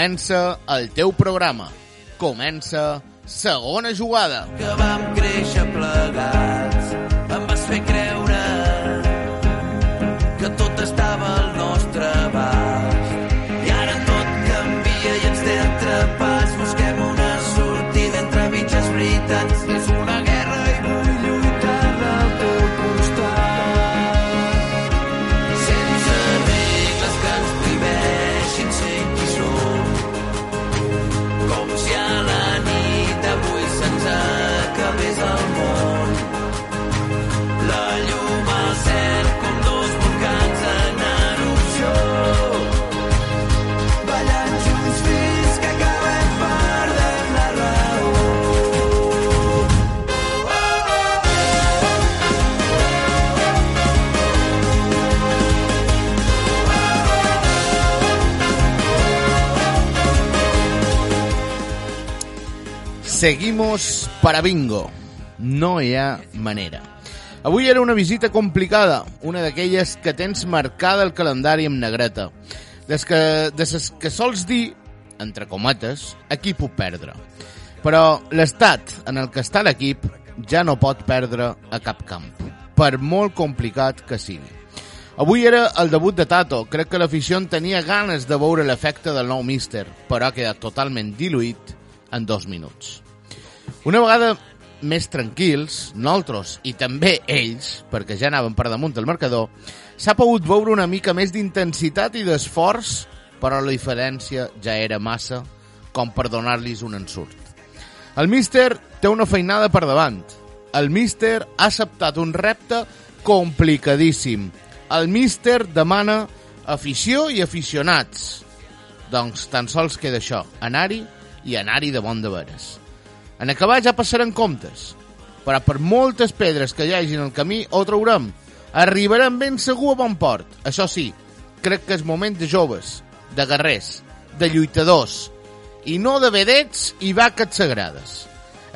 Comença el teu programa. Comença segona jugada. que vam créixer plegats. Seguimos para bingo. No hi ha manera. Avui era una visita complicada, una d'aquelles que tens marcada el calendari amb negreta. Des que, des que sols dir, entre cometes, aquí puc perdre. Però l'estat en el que està l'equip ja no pot perdre a cap camp, per molt complicat que sigui. Avui era el debut de Tato. Crec que l'afició en tenia ganes de veure l'efecte del nou míster, però ha quedat totalment diluït en dos minuts. Una vegada més tranquils, nosaltres i també ells, perquè ja anaven per damunt del marcador, s'ha pogut veure una mica més d'intensitat i d'esforç, però la diferència ja era massa com per donar-los un ensurt. El míster té una feinada per davant. El míster ha acceptat un repte complicadíssim. El míster demana afició i aficionats. Doncs tan sols queda això, anar-hi i anar-hi de bon de veres. En acabar ja passarem comptes, però per moltes pedres que hi hagi en el camí ho traurem. Arribarem ben segur a bon port. Això sí, crec que és moment de joves, de guerrers, de lluitadors, i no de vedets i vaques sagrades.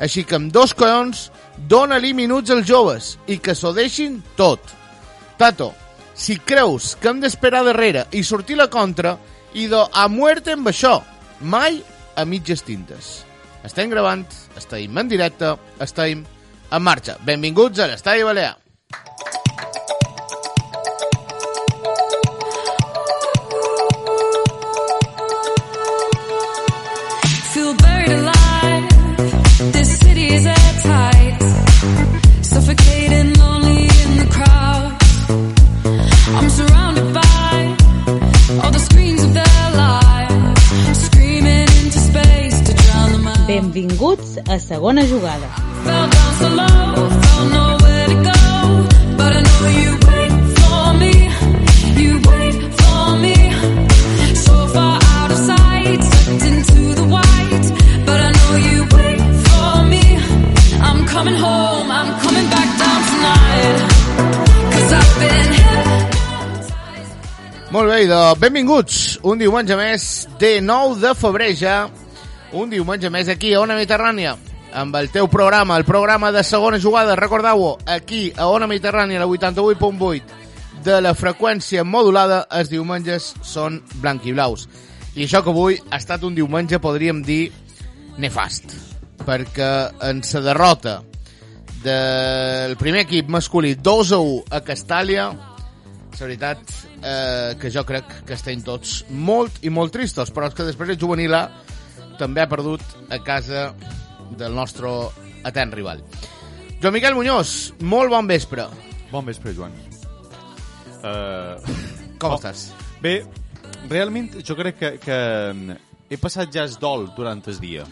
Així que amb dos collons, dona-li minuts als joves i que s'ho deixin tot. Tato, si creus que hem d'esperar darrere i sortir la contra, i de a muerte amb això, mai a mitges tintes. Estem gravant, estem en directe, estem en marxa. Benvinguts a l'Estadi Balear. Feel buried alive. This city is airtight. Suffocating, Cause I've been hypnotized. Molt bé, idò. benvinguts un diumenge més de 9 de febrer ja. Un diumenge més aquí a Ona Mediterrània amb el teu programa, el programa de segona jugada, recordeu-ho, aquí a Ona Mediterrània, la 88.8 de la freqüència modulada, els diumenges són blanc i blaus. I això que avui ha estat un diumenge, podríem dir, nefast, perquè en la derrota del primer equip masculí 2 a 1 a Castàlia, la veritat eh, que jo crec que estem tots molt i molt tristos, però és que després el juvenil A també ha perdut a casa del nostre atent rival. Joan Miquel Muñoz, molt bon vespre. Bon vespre, Joan. Uh, Com Oh. estàs? bé, realment jo crec que, que he passat ja el dol durant el dia.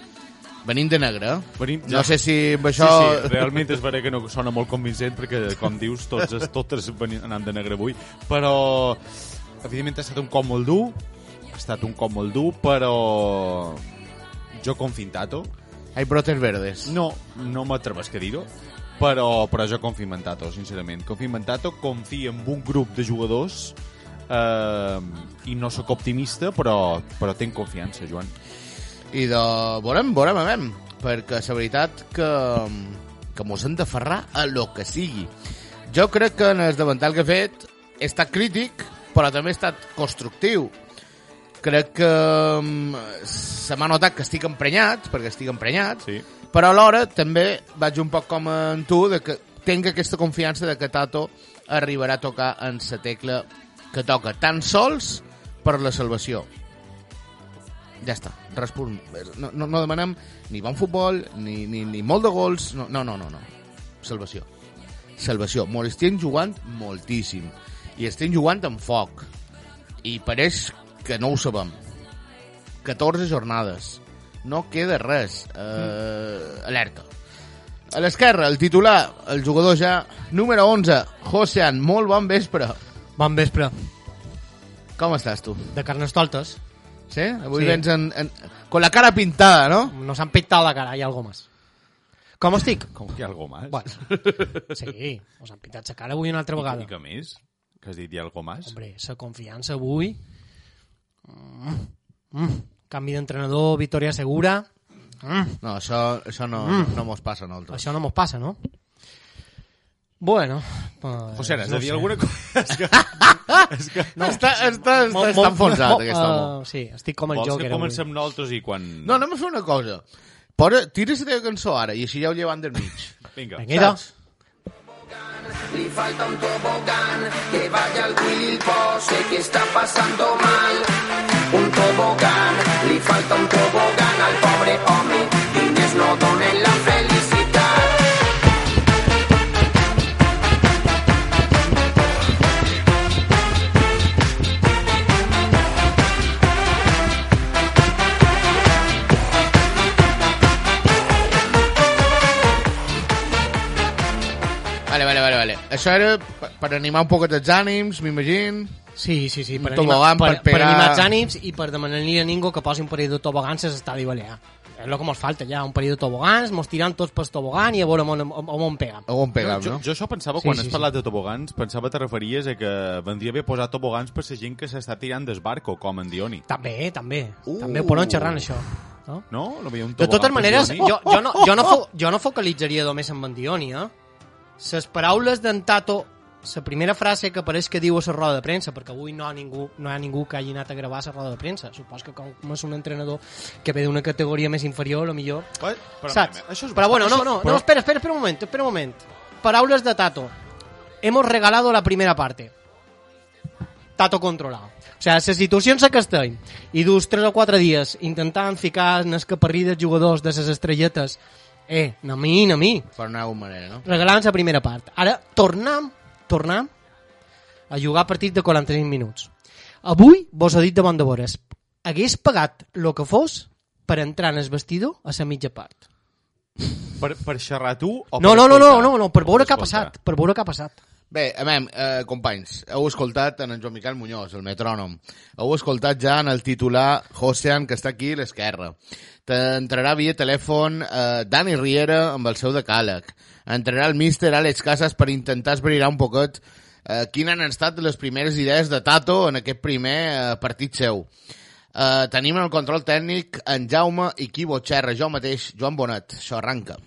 Venim de negre. Venim, No sé si amb això... Sí, sí, realment és vera que no sona molt convincent perquè, com dius, tots, es- totes venim anant de negre avui, però evidentment ha estat un cop molt dur, ha estat un cop molt dur, però jo confio en Tato. Hay brotes verdes. No, no m'atrevesc a dir-ho, però, però jo confio en Tato, sincerament. Confio en Tato, confio en un grup de jugadors eh, i no sóc optimista, però, però tinc confiança, Joan. I de... Veurem, veurem, veurem. Perquè la veritat que, que mos hem d'aferrar a lo que sigui. Jo crec que en el davantal que he fet he estat crític, però també he estat constructiu. Crec que mm, se m'ha notat que estic emprenyat, perquè estic emprenyat, Sí. però alhora també vaig un poc com en tu, de que tinc aquesta confiança de que Tato arribarà a tocar en la tecla que toca, tan sols per la salvació. Ja està, respunt. No, no, no demanem ni bon futbol, ni, ni, ni molt de gols, no, no, no, no. no. Salvació. Salvació. Molt estem jugant moltíssim. I estem jugant amb foc. I pareix que no ho sabem. 14 jornades. No queda res. Uh, alerta. A l'esquerra, el titular, el jugador ja, número 11, Josean, molt bon vespre. Bon vespre. Com estàs tu? De carnestoltes. Sí? Avui Sí. vens en, en, con la cara pintada, no? Nos han pintado la cara, hi ha algo más. Com estic? Com que hi ha algo més? Bueno, sí, us han pintat la cara avui una altra I vegada. què més? Que has dit hi ha algo més? Hombre, la confiança avui... Mm, mm, canvi d'entrenador, victòria segura... Mm, No, això, això no, mm. no mos passa a nosaltres. això no mos passa, no? Bueno, pues, José, has no de dir sé. alguna cosa? és que, és que... No. Està, està, està, Molt- està enfonsat, molt- aquest home. uh, Sí, estic com el Vols que Joker avui. comencem nosaltres i quan... No, anem a fer una cosa. Posa, tira la teva cançó ara i així ja ho llevant del mig. Vinga. Vinga? Le falta un tobogán, que vaya al Willy Pose que está pasando mal. Un tobogán, le falta un tobogán al pobre hombre, niños no donen la felicidad. Això era per, per animar un poquet els ànims, m'imagino. Sí, sí, sí, per, Un animar, tobogán per, per pegar- per animar els ànims i per demanar-li a ningú que posi un parell de tobogans a l'estadi balear. És el que ens falta ja, un parell de tobogans, mos tiran tots pel tobogan i a veure on, on, on pegam. A on pegam, jo, no? jo això pensava, Sí, quan sí, has parlat de tobogans, pensava te referies a que vendria bé posar tobogans per la gent que s'està tirant del barco, com en Dioni. També, també. Uh. també ho podem xerrar, això. No? No? No veia un De tobogan totes maneres, jo, jo, no, jo, no, fo, jo no focalitzaria només en Bandioni, eh? Les paraules d'en Tato, la primera frase que apareix que diu a la roda de premsa, perquè avui no, ha ningú, no hi ha ningú que hagi anat a gravar la roda de premsa. Supos que com és un entrenador que ve d'una categoria més inferior, o millor... Però, però, Saps? Això és Però bueno, no, no, però- no, espera, espera, espera un moment, espera un moment. Paraules de Tato. Hemos regalado la primera parte. Tato controlado. O situació en la que estem i dus 3 o 4 dies intentant ficar en el caparrí dels jugadors de les estrelletes eh, a mi, a mi, Per alguna manera, no? regalant la primera part. Ara tornem, tornem a jugar partit de 45 minuts. Avui, vos he dit davant de vores, hagués pagat el que fos per entrar en el vestidor a la mitja part. Per, per xerrar tu o No, per no, no, no, no, no, per veure què ha passat, per veure què ha passat. Bé, a veure, eh, companys, heu escoltat en en Joan Miquel Muñoz, el metrònom. Heu escoltat ja en el titular Josean, que està aquí a l'esquerra. Entrarà via telèfon eh, Dani Riera amb el seu decàleg. Entrarà el míster Àlex Casas per intentar esbrirar un poquet eh, quines han estat les primeres idees de Tato en aquest primer eh, partit seu. Eh, tenim en el control tècnic en Jaume i qui xerra, jo mateix, Joan Bonet. Això arranca.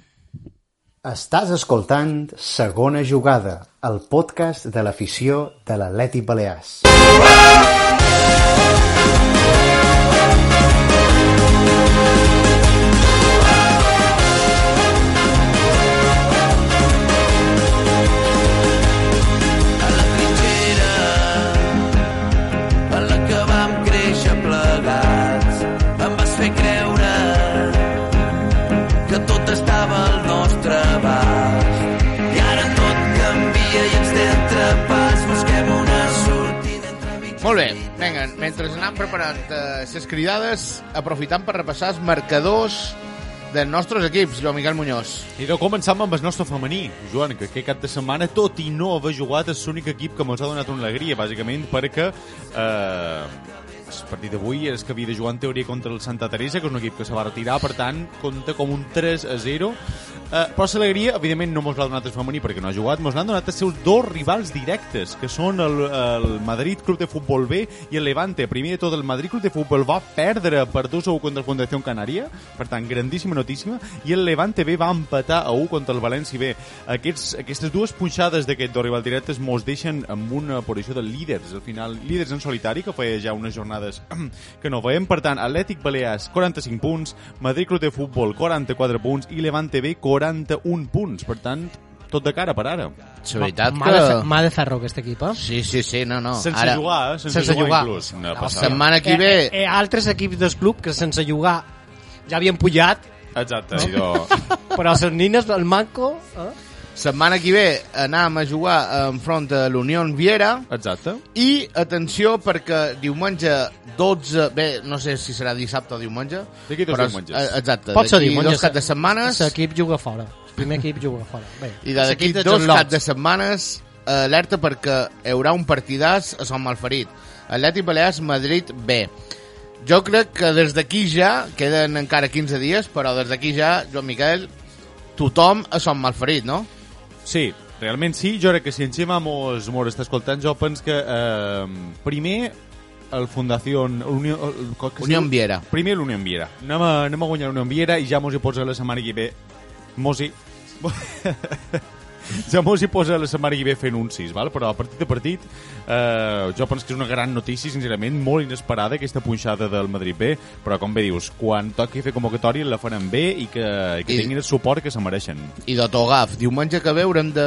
Estàs escoltant Segona Jugada, el podcast de l'afició de l'Atlètic Balears. a vinga, mentre anem preparant eh, les cridades, aprofitant per repassar els marcadors dels nostres equips, Joan Miquel Muñoz. I de començam amb el nostre femení, Joan, que aquest cap de setmana, tot i no haver jugat, és l'únic equip que mos ha donat una alegria, bàsicament perquè eh, el partit d'avui és que havia de jugar en teoria contra el Santa Teresa, que és un equip que se va retirar, per tant, compta com un 3 a 0 Uh, però l'alegria, evidentment, no mos l'ha donat el femení perquè no ha jugat, mos l'han donat els seus dos rivals directes, que són el, el Madrid Club de Futbol B i el Levante. Primer de tot, el Madrid Club de Futbol va perdre per 2 a 1 contra el Fundació Canària, per tant, grandíssima notícia, i el Levante B va empatar a 1 contra el València B. Aquests, aquestes dues punxades d'aquest dos rivals directes mos deixen amb una posició de líders, al final, líders en solitari, que feia ja unes jornades que no veiem. Per tant, Atlètic Balears, 45 punts, Madrid Club de Futbol, 44 punts, i Levante B, 41 punts. Per tant, tot de cara per ara. La veritat Mà de, fe- que... mà de ferro, aquest equip, eh? Sí, sí, sí, no, no. Sense Ara, jugar, eh? Sense, sense jugar, jugar. inclús. No, La setmana que ve... Eh, eh, altres equips del club que sense jugar ja havien pujat, Exacte, idò. però els nines, el manco... Eh? Setmana que ve anàvem a jugar enfront de l'Unió Viera Exacte. i atenció perquè diumenge 12, bé, no sé si serà dissabte o diumenge. D'aquí dos però- diumenges. eh, Exacte, Pot ser d'aquí diumenge. dos caps de setmanes L'equip juga fora. El primer equip juga fora. Bé, i d'aquí dos caps de setmanes alerta perquè hi haurà un partidàs a Sant Malferit. Atlètic Balears, Madrid B. Jo crec que des d'aquí ja, queden encara 15 dies, però des d'aquí ja, Joan Miquel, tothom a Sant Malferit, no? Sí, realment sí. Jo crec que si en Xema mos, mos està escoltant, jo penso que eh, primer el Fundació Unió, el, que Unió? Viera. Primer l'Unió Viera. Anem a, anem a guanyar l'Unió Viera i ja mos hi posa la setmana que ve. Mos hi... ja mos hi posa la setmana que ve fent uncis, val? però a partit de partit eh, jo penso que és una gran notícia, sincerament, molt inesperada aquesta punxada del Madrid B, però com bé dius, quan toqui fer convocatòria la faran bé i que, i que I- tinguin el suport que se mereixen. I d'autògraf. Diumenge que ve haurem de...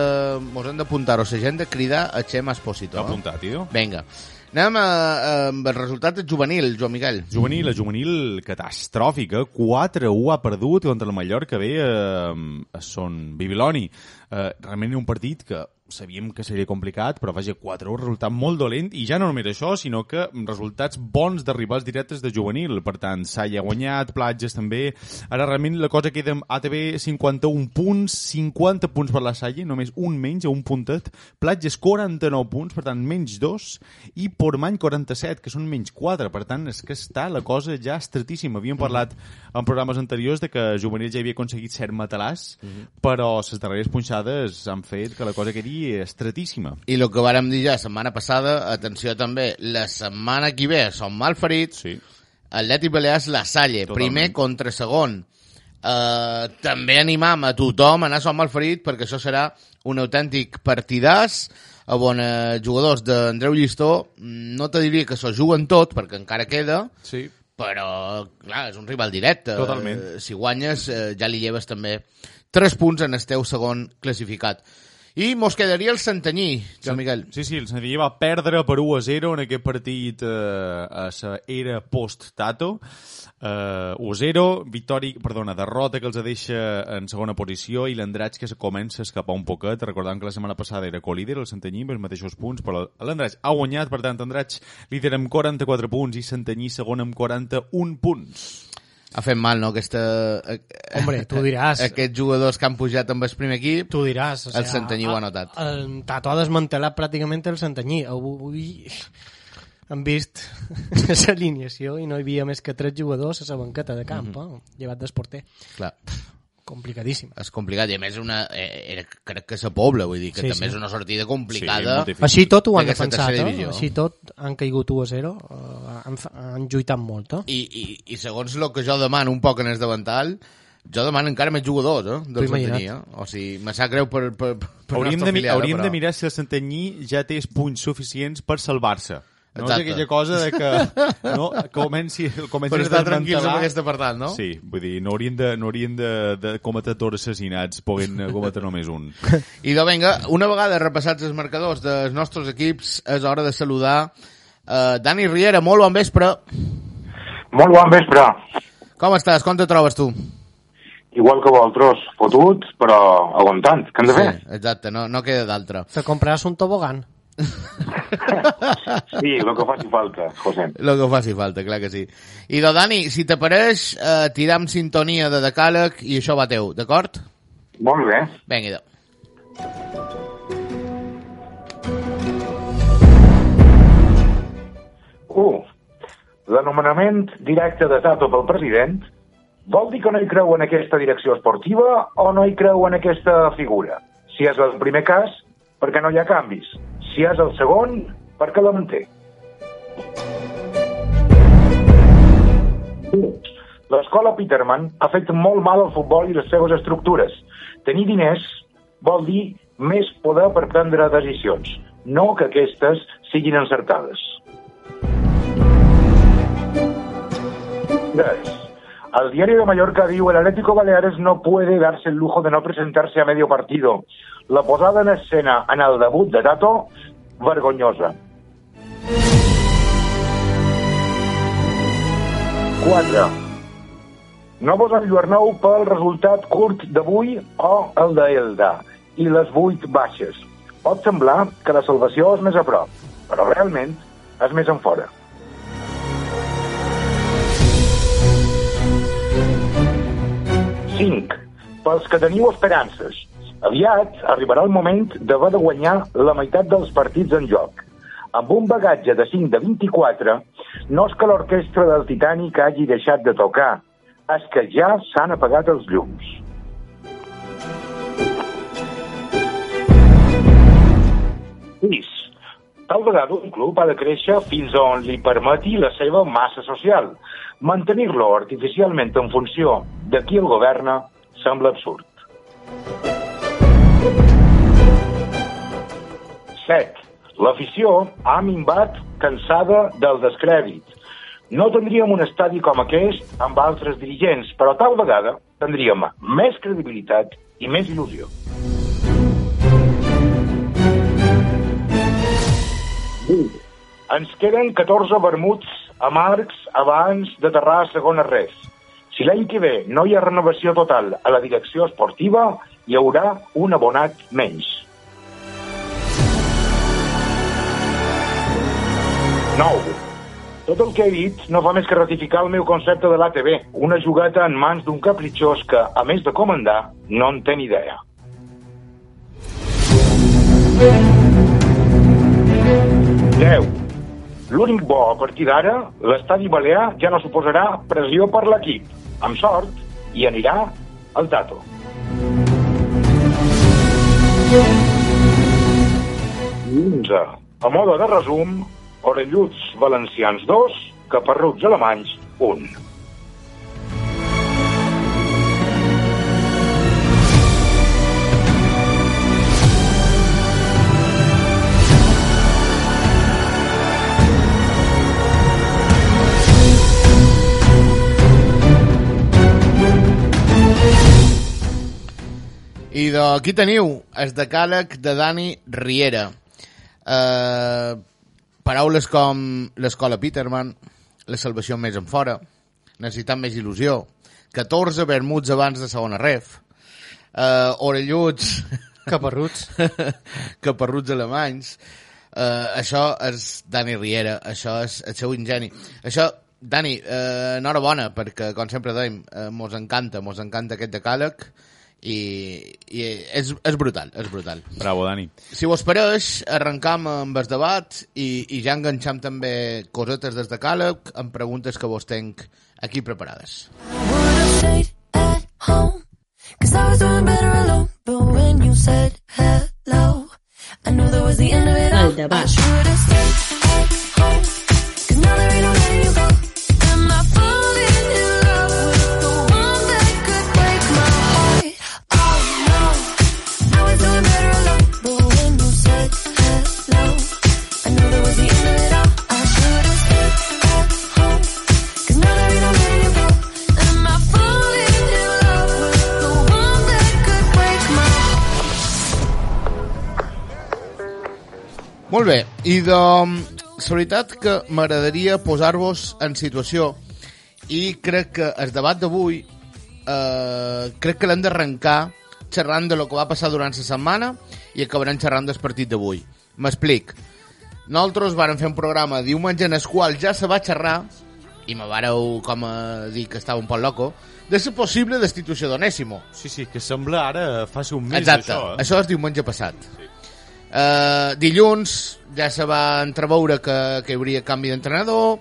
Mos hem d'apuntar-ho a la gent de cridar a Xema Espósito. Eh? apuntat, tio? Vinga. Anem a, a, amb el resultat juvenil, Joan Miquel. Juvenil, la juvenil catastròfica, 4-1 ha perdut contra el Mallorca bé eh, a Son Bibiloni. Eh, realment un partit que sabíem que seria complicat, però vaja, 4-1, resultat molt dolent, i ja no només això, sinó que resultats bons de rivals directes de juvenil. Per tant, Salla ha guanyat, Platges també. Ara realment la cosa queda amb ATB 51 punts, 50 punts per la Salla, només un menys, a un puntet. Platges 49 punts, per tant, menys 2, i Portmany 47, que són menys 4. Per tant, és que està la cosa ja estretíssima. Havíem parlat en programes anteriors de que Juvenil ja havia aconseguit cert matalàs, però les darreres punxades han fet que la cosa quedi estretíssima. I el que vàrem dir ja la setmana passada, atenció també, la setmana que ve som malferits, Sí. Atlètic Balears La Salle, Totalment. primer contra segon. Uh, també animam a tothom a anar a Sant Malferit perquè això serà un autèntic partidàs on eh, jugadors d'Andreu Llistó no te diria que s'ho juguen tot perquè encara queda Sí. però clar, és un rival directe Totalment. Eh, si guanyes eh, ja li lleves també 3 punts en el teu segon classificat i mos quedaria el Santanyí Joan Miquel Sí, sí, el Santillí va perdre per 1 a 0 en aquest partit eh, a la era post-Tato. Eh, 1 a 0, victòria, perdona, derrota que els deixa en segona posició i l'Andratx que se comença a escapar un poquet. Recordant que la setmana passada era co-líder, el Santanyí, amb els mateixos punts, però l'Andratx ha guanyat, per tant, Andratx líder amb 44 punts i Santanyí segon amb 41 punts. Ha fet mal, no? Aquesta, eh, Hombre, tu diràs. Aquests jugadors que han pujat amb el primer equip Tu diràs. O El Santanyí ho ha notat. El Tato ha desmantelat pràcticament el Santanyí. Avui hem vist l'alineació i no hi havia més que tres jugadors a la banqueta de camp, Mhm. eh? llevat del porter. clar, Complicadíssim. és complicat i a més una, eh, era, crec que la Pobla vull dir que Sí, també sí. és una sortida Sí, complicada difícil. Així tot ho han defensat, eh? Així tot han caigut 1 a 0, eh, han, han lluitat molt, eh? I, i, i segons el que jo demano un poc en el davantal jo demano encara més jugadors eh, del. Santanyí eh? o sigui, me sap greu per, per, per Hauríem, de, filial, hauríem però... de mirar si el Santanyí ja té els punts suficients per salvar-se. No és Exacte. aquella cosa de que no, comenci, comenci per a estar tranquils amb aquest apartat, no? Sí, vull dir, no haurien de, no haurien de, de cometre tots assassinats, poden eh, cometre només un. I doncs vinga, una vegada repassats els marcadors dels nostres equips, és hora de saludar uh, Dani Riera, molt bon vespre. Molt bon vespre. Com estàs? Com te trobes tu? Igual que vosaltres, fotuts, però aguantant. Què hem de fer? Sí, exacte, no, no queda d'altre. Te compraràs un tobogán. Sí, el que faci falta, José. Lo que faci falta, clar que sí. I doncs, Dani, si t'apareix, eh, tiram sintonia de decàleg i això va teu, d'acord? Molt bé. Vinga, idò. Uh, l'anomenament directe de Tato pel president Vol dir que no hi creu en aquesta direcció esportiva o no hi creu en aquesta figura? Si és el primer cas, perquè no hi ha canvis. Si és el segon, perquè la manté. L'escola Peterman ha fet molt mal al futbol i les seves estructures. Tenir diners vol dir més poder per prendre decisions, no que aquestes siguin encertades. 3. Al diario de Mallorca diu el Atlético Baleares no puede darse el lujo de no presentarse a medio partido. La posada en escena en el debut de Tato, vergonyosa. 4. No vos enlluerneu pel resultat curt d'avui o el d'Elda i les 8 baixes. Pot semblar que la salvació és més a prop, però realment és més en fora. 5. Pels que teniu esperances. Aviat arribarà el moment d'haver de guanyar la meitat dels partits en joc. Amb un bagatge de 5 de 24, no és que l'orquestra del Titanic hagi deixat de tocar, és que ja s'han apagat els llums. Sis. Tal vegada un club ha de créixer fins on li permeti la seva massa social. Mantenir-lo artificialment en funció de qui el governa sembla absurd. 7. L'afició ha minvat cansada del descrèdit. No tindríem un estadi com aquest amb altres dirigents, però tal vegada tindríem més credibilitat i més il·lusió. Ens queden 14 vermuts amargs abans d'aterrar a segona res. Si l'any que ve no hi ha renovació total a la direcció esportiva, hi haurà un abonat menys. 9. Tot el que he dit no fa més que ratificar el meu concepte de l'ATV, una jugata en mans d'un capritxós que, a més de comandar, no en té ni idea. 10. L'únic bo a partir d'ara, l'estadi balear ja no suposarà pressió per l'equip. Amb sort, hi anirà el Tato. 11. A moda de resum, orelluts valencians 2, caparruts alemanys 1. I d'aquí teniu el decàleg de Dani Riera. Uh, paraules com l'escola Peterman, la salvació més en fora, necessitant més il·lusió, 14 vermuts abans de segona ref, uh, orelluts, Caparruts. caparruts alemanys, uh, això és Dani Riera, això és el seu ingeni. Això, Dani, uh, enhorabona, perquè, com sempre dèiem, uh, mos encanta, mos encanta aquest decàleg, i, i és, és brutal, és brutal. Bravo, Dani. Si us pareix, arrencam amb el debat i, i ja enganxam també cosetes des de càleg amb preguntes que vos tenc aquí preparades. Would've stayed at home. Cause I was doing better alone. But when you said hello, I knew that was the end of it all. El debat. I should've stayed at home. Molt bé, i de... La veritat que m'agradaria posar-vos en situació i crec que el debat d'avui eh, crec que l'hem d'arrencar xerrant de lo que va passar durant la setmana i acabarem xerrant del partit d'avui. M'explic. Nosaltres vàrem fer un programa diumenge en el qual ja se va xerrar i me vareu com a dir que estava un poc loco de la possible destitució d'Onésimo. Sí, sí, que sembla ara faci un mes Exacte, això, eh? això és diumenge passat. Uh, dilluns ja se va entreveure que, que hi hauria canvi d'entrenador,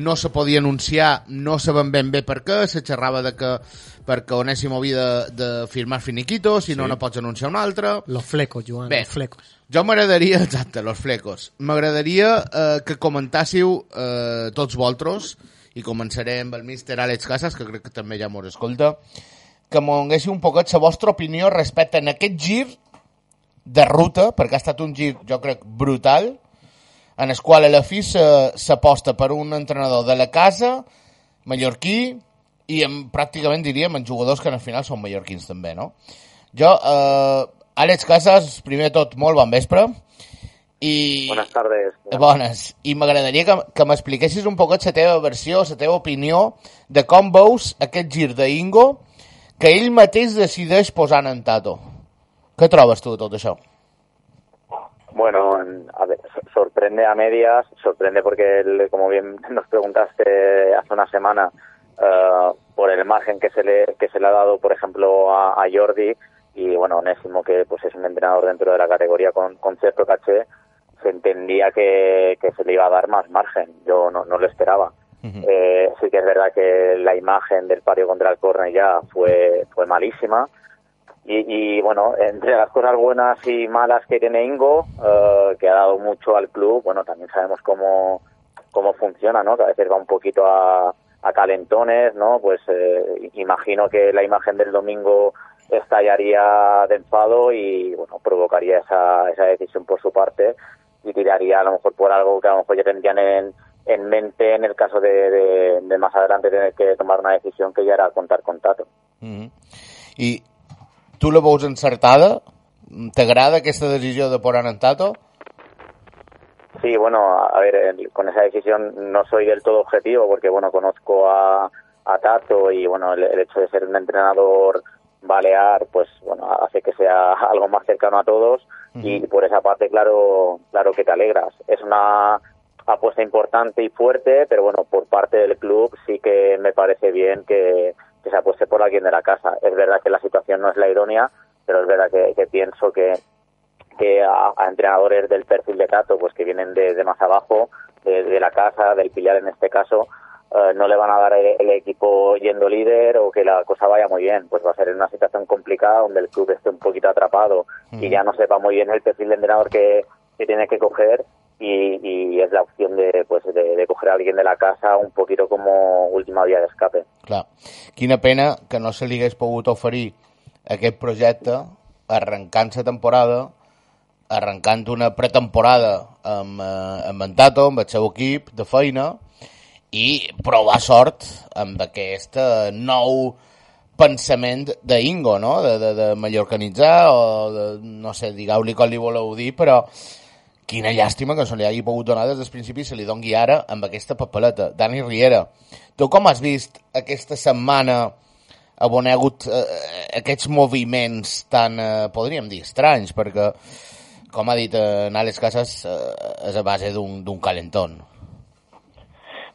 no se podia anunciar, no sabem ben bé per què, se xerrava de que perquè Onésimo havia de, de firmar finiquito, si no, no pots anunciar un altre. Los flecos, Joan, Bé. los flecos. Jo m'agradaria, exacte, los flecos, m'agradaria eh, que comentàssiu eh, tots vosaltres, i començaré amb el míster Àlex Casas, que crec que també ja mos escolta, que m'ho donguéssiu un poquet la vostra opinió respecte a aquest gir de ruta, perquè ha estat un gir, jo crec, brutal, en el qual a la fi s'aposta per un entrenador de la casa, mallorquí, i amb, pràcticament diríem en jugadors que al final són mallorquins també, no? Jo, eh, Àlex Casas, primer de tot, molt bon vespre, i... Buenas tardes. Bones. I m'agradaria que, que m'expliquessis un poquet la teva versió, la teva opinió de com veus aquest gir d'Ingo que ell mateix decideix posar en Tato. Què trobes tu tot això? Bueno, en- a ver, so- sorprende a medias, sorprende porque, el- como bien nos preguntaste hace una semana, eh, por el margen que se le que se le ha dado, por ejemplo, a, a Jordi y bueno, Onésimo, que pues es un entrenador dentro de la categoría con, con cierto caché, se entendía que, que se le iba a dar más margen. Yo no, no lo esperaba. Eh, sí que es verdad que la imagen del patio contra el córner ya fue, fue malísima. Y, y, bueno, entre las cosas buenas y malas que tiene Ingo, eh, que ha dado mucho al club, bueno, también sabemos cómo, cómo funciona, ¿no? Que a veces va un poquito a, a calentones, ¿no? Pues eh, imagino que la imagen del domingo estallaría de enfado y, bueno, provocaría esa, esa decisión por su parte y tiraría a lo mejor por algo que a lo mejor ya tendrían en, en mente en el caso de, de, más adelante tener que tomar una decisión que ya era contar con Tato. I tu la veus encertada? T'agrada aquesta decisió de posar en Tato? Sí, bueno, a ver, con esa decisión no soy del todo objetivo porque, bueno, conozco a, a Tato y, bueno, el, el hecho de ser un entrenador balear, pues, bueno, hace que sea algo más cercano a todos y por esa parte, claro, claro que te alegras. Es una apuesta importante y fuerte, pero bueno, por parte del club sí que me parece bien que, que se apueste por alguien de la casa. Es verdad que la situación no es la idónea, pero es verdad que, que pienso que, que a, a entrenadores del perfil de Tato, pues que vienen de, de más abajo, de, de la casa, del filial en este caso, eh, no le van a dar el, el equipo yendo líder o que la cosa vaya muy bien. Pues va a ser en una situación complicada donde el club esté un poquito atrapado y ya no sepa muy bien el perfil de entrenador que, que tiene que coger y, y es la opción de, pues, de, de coger a alguien de la casa un poquito como última vía de escape. Clar. Quina pena que no se li hagués pogut oferir aquest projecte arrencant la temporada, arrencant una pretemporada amb, eh, amb en Tato, amb el seu equip de feina, i provar sort amb aquest eh, nou pensament d'Ingo, no? De, de, de mallorcanitzar o de, no sé, digueu-li com li voleu dir, però quina llàstima que se li hagi pogut donar des del principi i se li dongui ara amb aquesta papeleta. Dani Riera, tu com has vist aquesta setmana on hi ha hagut eh, aquests moviments tan, eh, podríem dir, estranys, perquè, com ha dit eh, en Àlex Casas, eh, és a base d'un calentón.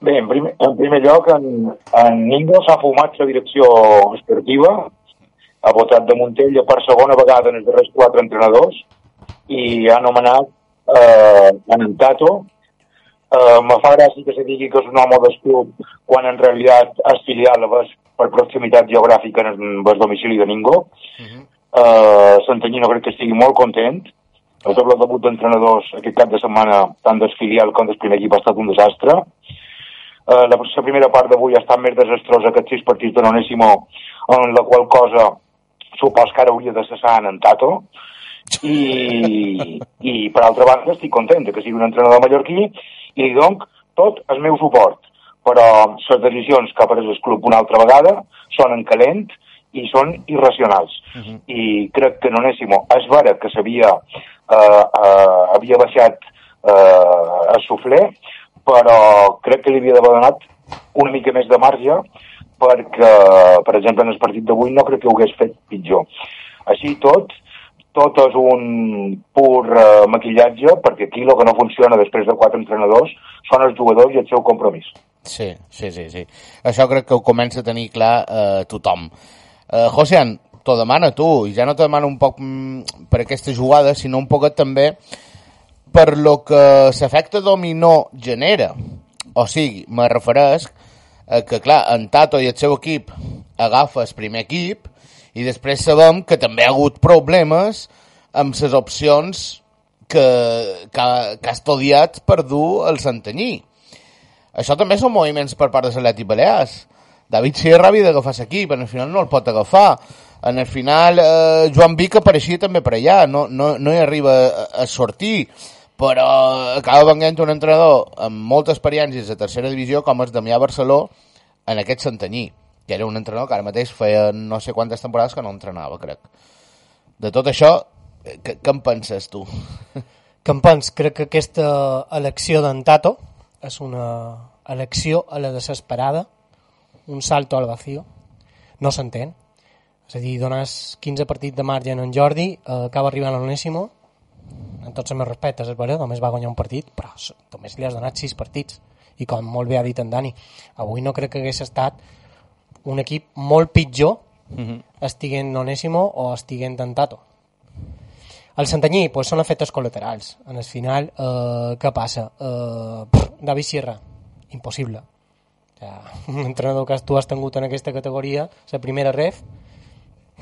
Bé, en primer, en primer lloc, en, en Ningo s'ha fumat la direcció esportiva, ha votat de Montella per segona vegada en els darrers quatre entrenadors i ha nomenat eh, en Tato. Eh, me fa gràcia que se digui que és un home del club quan en realitat és filial per proximitat geogràfica en el, domicili de Ningo. Eh, Santanyí no crec que estigui molt content. El doble debut d'entrenadors aquest cap de setmana, tant del filial com del primer equip, ha estat un desastre. Eh, la, la primera part d'avui ha estat més desastrosa que els sis partits de l'Onésimo, en la qual cosa supos que ara hauria de cessar en Tato. I, i per altra banda estic content que sigui un entrenador mallorquí i li dono tot el meu suport però les decisions que ha pres el club una altra vegada són en calent i són irracionals. Uh -huh. I crec que Nonésimo és vera que s'havia eh, eh, havia baixat eh, el sufler, però crec que li havia d'haver donat una mica més de marge perquè, per exemple, en el partit d'avui no crec que ho hagués fet pitjor. Així tot, tot és un pur eh, maquillatge, perquè aquí el que no funciona després de quatre entrenadors són els jugadors i el seu compromís. Sí, sí, sí, sí. Això crec que ho comença a tenir clar eh, tothom. Eh, Josean, t'ho demana tu, i ja no te demano un poc mm, per aquesta jugada, sinó un poquet també per lo que l'efecte dominó genera. O sigui, me refereix a que, clar, en Tato i el seu equip agafa el primer equip i després sabem que també ha hagut problemes amb les opcions que, que, que ha estudiat per dur el Santanyí. Això també són moviments per part de l'Atlètic Balears. David Sierra havia d'agafar l'equip, en el final no el pot agafar. En el final eh, Joan Vic apareixia també per allà, no, no, no hi arriba a, a sortir, però acaba venint un entrenador amb molta experiència de tercera divisió com és Damià Barceló en aquest Santanyí, que era un entrenador que ara mateix feia no sé quantes temporades que no entrenava, crec. De tot això, eh, què, què en penses tu? Que em pens, crec que aquesta elecció d'en Tato és una elecció a la desesperada, un salto al vacío, no s'entén. És a dir, dones 15 partits de marge en Jordi, eh, acaba arribant a l'Onésimo, en tots els meus respectes, és veritat, només va guanyar un partit, però només li has donat 6 partits. I com molt bé ha dit en Dani, avui no crec que hagués estat un equip molt pitjor estiguent Onésimo o estiguent en Tato. El Santanyí, pues, són efectes col·laterals. En el final, eh, què passa? Eh, pff, David Sierra, impossible. O sea, un entrenador que tu has tingut en aquesta categoria, la primera ref,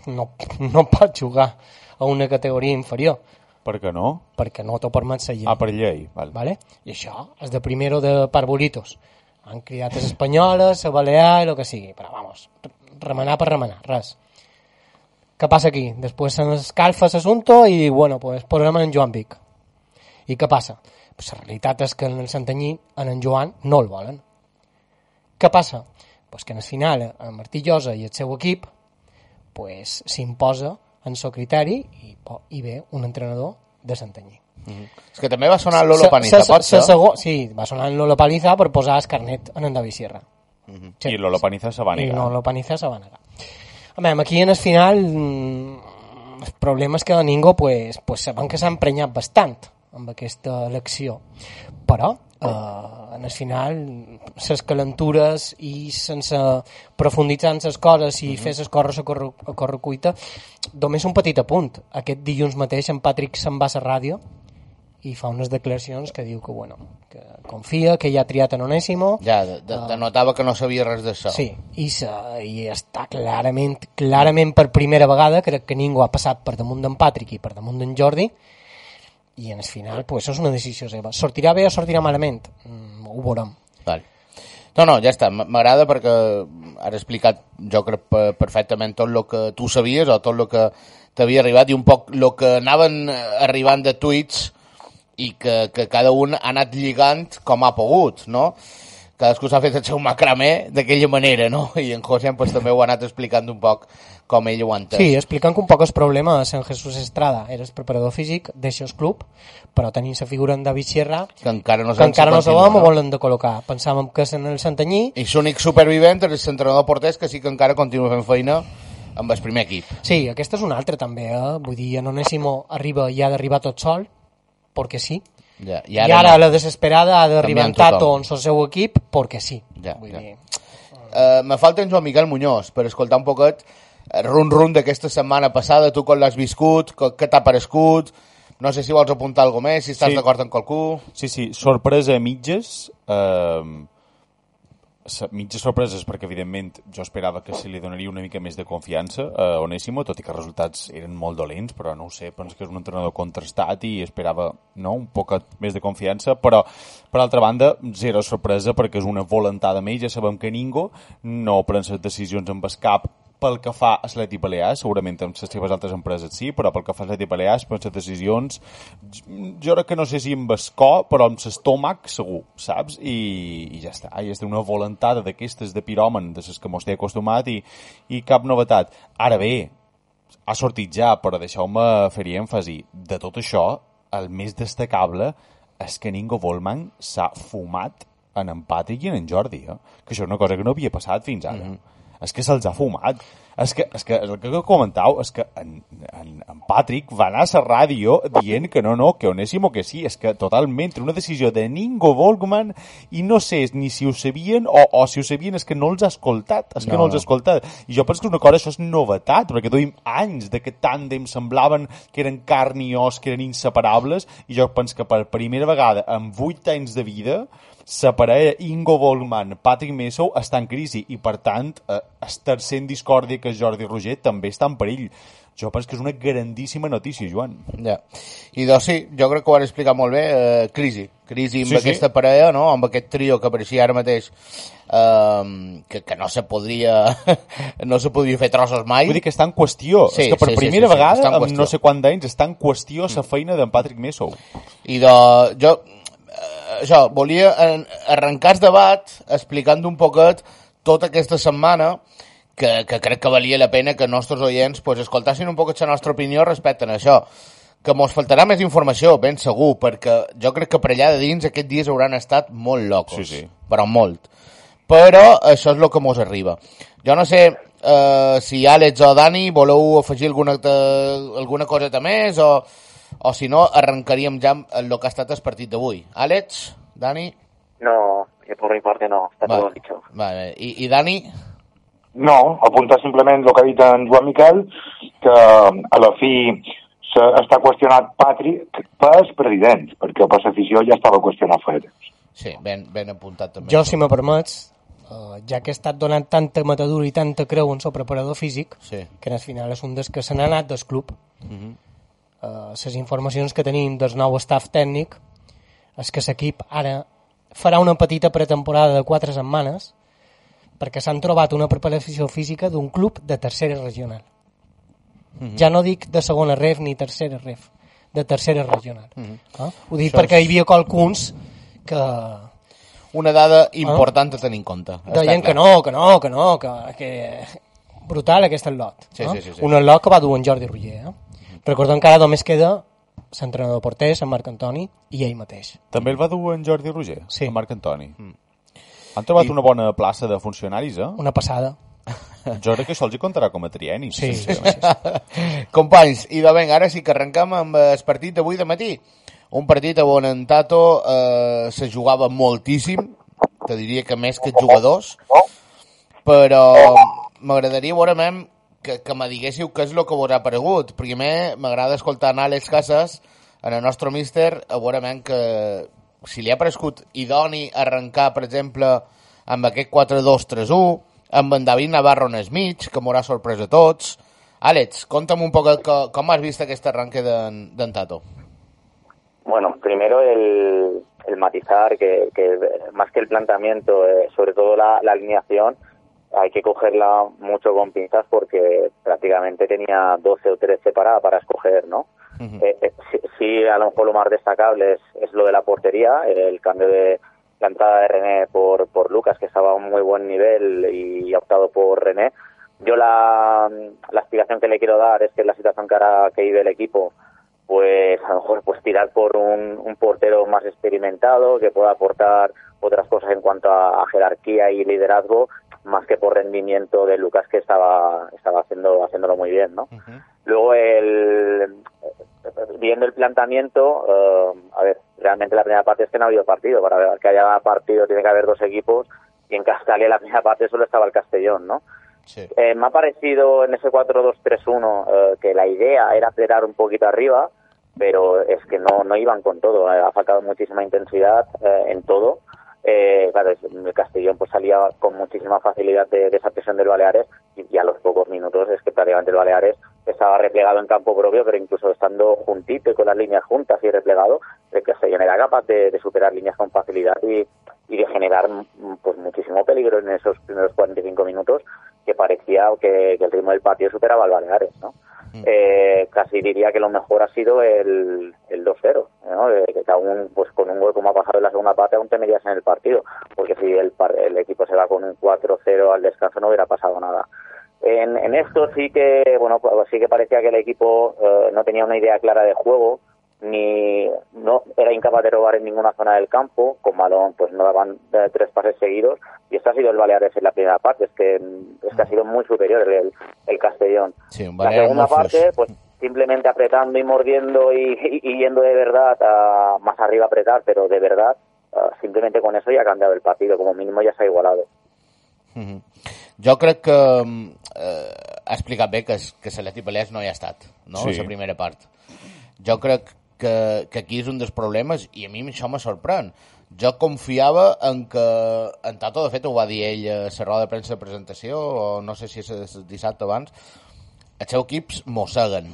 no, no pot jugar a una categoria inferior, Per què no? perquè no t'ho permet la llei. Ah, per llei. Val. ¿vale? I això és de primero de Parbolitos. Han cridat les espanyoles, a Balear el que sigui. Però, vamos, remenar per remenar, res. Què passa aquí? Després se escalfa l'assumpte i, bueno, pues posem en Joan Vic. I què passa? Pues la realitat és que en el Santanyí, en en Joan, no el volen. Què passa? Pues que en el final, en Martí Llosa i el seu equip pues, s'imposa en seu criteri i, i ve un entrenador de Santanyí. És que també va sonar Lolo Paniza, Se- se- pot se- ser? sego- Sí, va sonar Lolo Paniza per posar el carnet en en David Sierra. Sí. I Lolo Paniza se va I negar. Lolo Paniza se va negar. A veure, aquí en el final mm, el problema és que ningú pues, pues sabem que s'ha emprenyat bastant amb aquesta elecció però eh, en el final les calentures i sense profunditzar en les coses i fer les coses a, corre, a correcuita només un petit apunt aquest dilluns mateix en Patrick se'n va a la ràdio i fa unes declaracions que diu que, bueno, que confia, que ja ha triat en Onésimo Ja, de, de, denotava que no sabia res d'això. Sí, i, se, i està clarament, clarament per primera vegada, crec que ningú ha passat per damunt d'en Patrick i per damunt d'en Jordi, i en el final, pues, això és una decisió seva. Sortirà bé o sortirà malament? Mm, ho veurem. Vale. No, no, ja està. M'agrada perquè has explicat, jo crec, pe- perfectament tot el que tu sabies o tot el que t'havia arribat i un poc el que anaven eh, arribant de tuits i que, que cada un ha anat lligant com ha pogut, no? Cadascú s'ha fet el seu macramé d'aquella manera, no? I en José pues, també ho ha anat explicant un poc com ell ho ha entès. Sí, explicant que un poc els problemes en Jesús Estrada era el preparador físic d'aixòs club, però tenint la figura en David Sierra, que encara no que encara no sabem no? on volen de col·locar. Pensàvem que en el Santanyí, I l'únic supervivent és l'entrenador porters que sí que encara continua fent feina amb el primer equip. Sí, aquesta és una altra també, eh? Vull dir, en Onésimo arriba i ha d'arribar tot sol, perquè sí. Ja, I ara, no. la desesperada ha d'arribar en Canviant Tato tothom. en el seu equip, perquè sí. Ja, Vull ja. dir, Uh, me falta en Joan Miquel Muñoz per escoltar un poquet el run-run d'aquesta setmana passada, tu com l'has viscut, què t'ha parescut, no sé si vols apuntar alguna més, si estàs Sí. d'acord amb qualcú... Sí, sí, sorpresa a mitges. Eh, mitges sorpreses perquè, evidentment, jo esperava que se li donaria una mica més de confiança a Onésimo, tot i que els resultats eren molt dolents, però no ho sé, penso que és un entrenador contrastat i esperava no, un poc més de confiança, però, per altra banda, zero sorpresa perquè és una volentada més, ja sabem que ningú no pren les decisions amb el cap pel que fa a l'Atleti Balears, segurament amb les seves altres empreses sí, però pel que fa a l'Atleti Balears, pren les decisions, jo crec que no sé si amb cor, però amb l'estómac segur, saps? I, i ja està, i és una volentada d'aquestes de piròmen, de les que mos té acostumat i, i cap novetat. Ara bé, ha sortit ja, però deixeu-me fer-hi èmfasi, de tot això, el més destacable és que Ningo Volman s'ha fumat en en Patrick i en en Jordi, eh? que això és una cosa que no havia passat fins ara. Mm -hmm. És que se'ls ha fumat. És que, és que el que comentau és que en, en, en Patrick va anar a la ràdio dient que no, no, que Onésimo que sí, és que totalment una decisió de Ningo Volkman i no sé ni si ho sabien o, o si ho sabien és que no els ha escoltat, és que No, no, els no. ha escoltat. I jo penso que una cosa, això és novetat, perquè duim anys de que tàndem semblaven que eren carn i os, que eren inseparables, i jo penso que per primera vegada en 8 anys de vida la parella Ingo Volkman, Patrick Messou està en crisi i, per tant, eh, el tercer en discòrdia que és Jordi Roger també està en perill. Jo penso que és una grandíssima notícia, Joan. Ja. I doncs sí, jo crec que ho han explicat molt bé, eh, crisi. Crisi amb Sí, sí, sí. aquesta parella, no? amb aquest trio que apareixia ara mateix, eh, que, que no se podria no se podria fer trossos mai. Vull dir que està en qüestió. Sí, és que per sí, sí, primera sí, sí, vegada, en amb no sé quant d'anys, està en qüestió la feina d'en Patrick Messou. I de, jo, eh, això, volia en- arrencar el debat explicant un poquet tota aquesta setmana que, que crec que valia la pena que els nostres oients pues, escoltassin un poquet la nostra opinió respecte a això. Que mos faltarà més informació, ben segur, perquè jo crec que per allà de dins aquests dies hauran estat molt locos. Sí, sí. Però molt. Però això és el que mos arriba. Jo no sé eh, si Àlex o Dani voleu afegir alguna, alguna coseta més o, o si no arrencaríem ja el que ha estat el partit d'avui. Àlex, Dani... No, que por mi parte no, está todo dicho. Vale. I, I Dani? No, apuntar simplement el que ha dit en Joan Miquel, que a la fi està qüestionat Patrick pels presidents, perquè per l'afició ja estava qüestionat fa temps. Sí, ben, ben apuntat també. Jo, si me permets, uh, ja que he estat donant tanta matadura i tanta creu en el preparador físic, Sí. que al final és un dels que se n'ha anat del club, Mhm. uh, les informacions que tenim del nou staff tècnic és que l'equip ara farà una petita pretemporada de quatre setmanes perquè s'han trobat una preparació física d'un club de tercera regional. Mhm. Ja no dic de segona ref ni tercera ref, de tercera regional. Mhm. eh? Ho dic Això perquè és- hi havia qualcuns que Una dada important a tenir en compte. deien que no, que no, que no, que, que... brutal aquest lot. Sí, eh? sí, sí, sí. Un lot que va dur en Jordi Roger. Eh? Recordem que ara només queda l'entrenador porter, en Marc Antoni, i ell mateix. També el va dur en Jordi Roger, Sí. en Marc Antoni. Mm. Han trobat I... una bona plaça de funcionaris, eh? Una passada. Jo crec que això els hi comptarà com a trieni. Sí, sí, Companys, i de vinga, ara sí que arrencam amb el partit d'avui de matí. Un partit on en Tato eh, se jugava moltíssim, te diria que més que jugadors, però m'agradaria veure mem, que, que me diguéssiu què és el que vos ha paregut. Primer, m'agrada escoltar en Àlex Casas, en el nostre míster, a veure que si li ha paregut idoni arrencar, per exemple, amb aquest 4-2-3-1, amb en David Navarro en el mig, que m'haurà sorprès a tots. Àlex, conta'm un poc co- com has vist aquest arranque d'en Tato. Bueno, primero el, el matizar que, que más que el planteamiento, eh, sobre todo la, la alineación, hay que cogerla mucho con pinzas porque prácticamente tenía 12 o 13 para, para escoger, ¿no? Eh, eh, sí, sí, a lo mejor lo más destacable es, es lo de la portería, el cambio de la entrada de René por, por Lucas, que estaba a un muy buen nivel y ha optado por René. Yo la, la explicación que le quiero dar es que la situación que ahora que vive el equipo, pues a lo mejor pues tirar por un, un portero más experimentado que pueda aportar otras cosas en cuanto a, a jerarquía y liderazgo más que por rendimiento de Lucas que estaba estaba haciendo haciéndolo muy bien no luego el viendo el planteamiento eh, a ver realmente la primera parte es que no ha habido partido. Para que haya partido tiene que haber dos equipos y en Castalia la primera parte solo estaba el Castellón no eh, me ha parecido en ese 4-2-3-1 eh, que la idea era apretar un poquito arriba, pero es que no, no iban con todo. ha faltado muchísima intensidad eh, en todo. Eh, claro, el Castellón pues salía con muchísima facilidad de, esa presión del Baleares y, y a los pocos minutos es que prácticamente el Baleares estaba replegado en campo propio, pero incluso estando juntito y con las líneas juntas y replegado, el Castellón era capaz de, superar líneas con facilidad y, de generar pues muchísimo peligro en esos primeros 45 minutos que parecía que, que el ritmo del partido superaba al Baleares, ¿no? Eh, casi diría que lo mejor ha sido el, el 2-0, ¿no? Eh, que aún, pues con un gol como ha pasado en la segunda parte, aún te metías en el partido, porque si el, el equipo se va con un 4-0 al descanso no hubiera pasado nada. En, en esto sí que, bueno, pues sí que parecía que el equipo eh, no tenía una idea clara de juego, ni no era incapaz de robar en ninguna zona del campo, con balón pues no daban eh, tres pases seguidos, y esto ha sido el Baleares en la primera parte, es que, es que ha sido muy superior el, el Castellón. Sí, un La segunda parte, pues simplemente apretando y mordiendo y, y- y yendo de verdad a más arriba a apretar, pero de verdad, ah, simplemente con eso ya ha cambiado el partido, como mínimo ya se ha igualado. Mhm. Jo crec que eh, ha explicat bé que, que l'Atlètic Balears no hi ha estat, no? Sí. la primera part. Jo crec que, que aquí és un dels problemes i a mi això me sorprèn. jo confiava en que en Tato, de fet, ho va dir ell a la roda de premsa de presentació, o no sé si és dissabte abans, els seus equips mosseguen.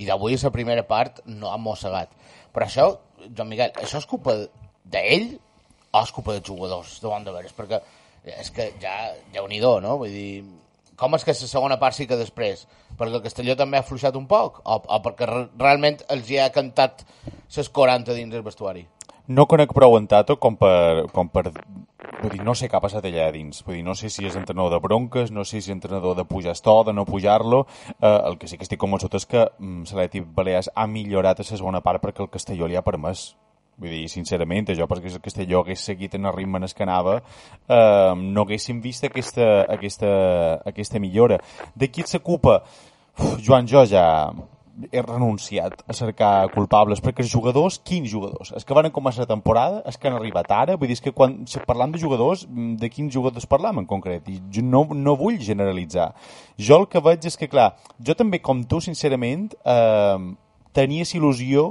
I d'avui, la primera part, no han mossegat. Però això, Joan Miguel, això és culpa d'ell o és culpa dels jugadors, de bon de veres? Perquè és que ja, ja nhi no? Vull dir, com és que la segona part sí que després? Perquè el Castelló també ha fluixat un poc? O, o perquè re realment els hi ha cantat les 40 dins el vestuari? No conec prou en Tato com per, com per vull dir, no sé què ha passat allà dins. Vull dir, no sé si és entrenador de bronques, no sé si és entrenador de pujar esto, de no pujar-lo. Eh, el que sí que estic convençut és que mm, l'Atlètic Balears ha millorat a la segona part perquè el Castelló li ha permès. Vull dir, sincerament, jo perquè el Castelló hagués seguit en el ritme en el que anava, eh, no haguéssim vist aquesta, aquesta, aquesta millora. De qui s'ocupa? Joan, jo ja he renunciat a cercar culpables, perquè els jugadors, quins jugadors? Els que van començar la temporada, els que han arribat ara, vull dir, que quan parlam de jugadors, de quins jugadors parlam en concret? I jo no, no vull generalitzar. Jo el que veig és que, clar, jo també, com tu, sincerament, eh, tenies il·lusió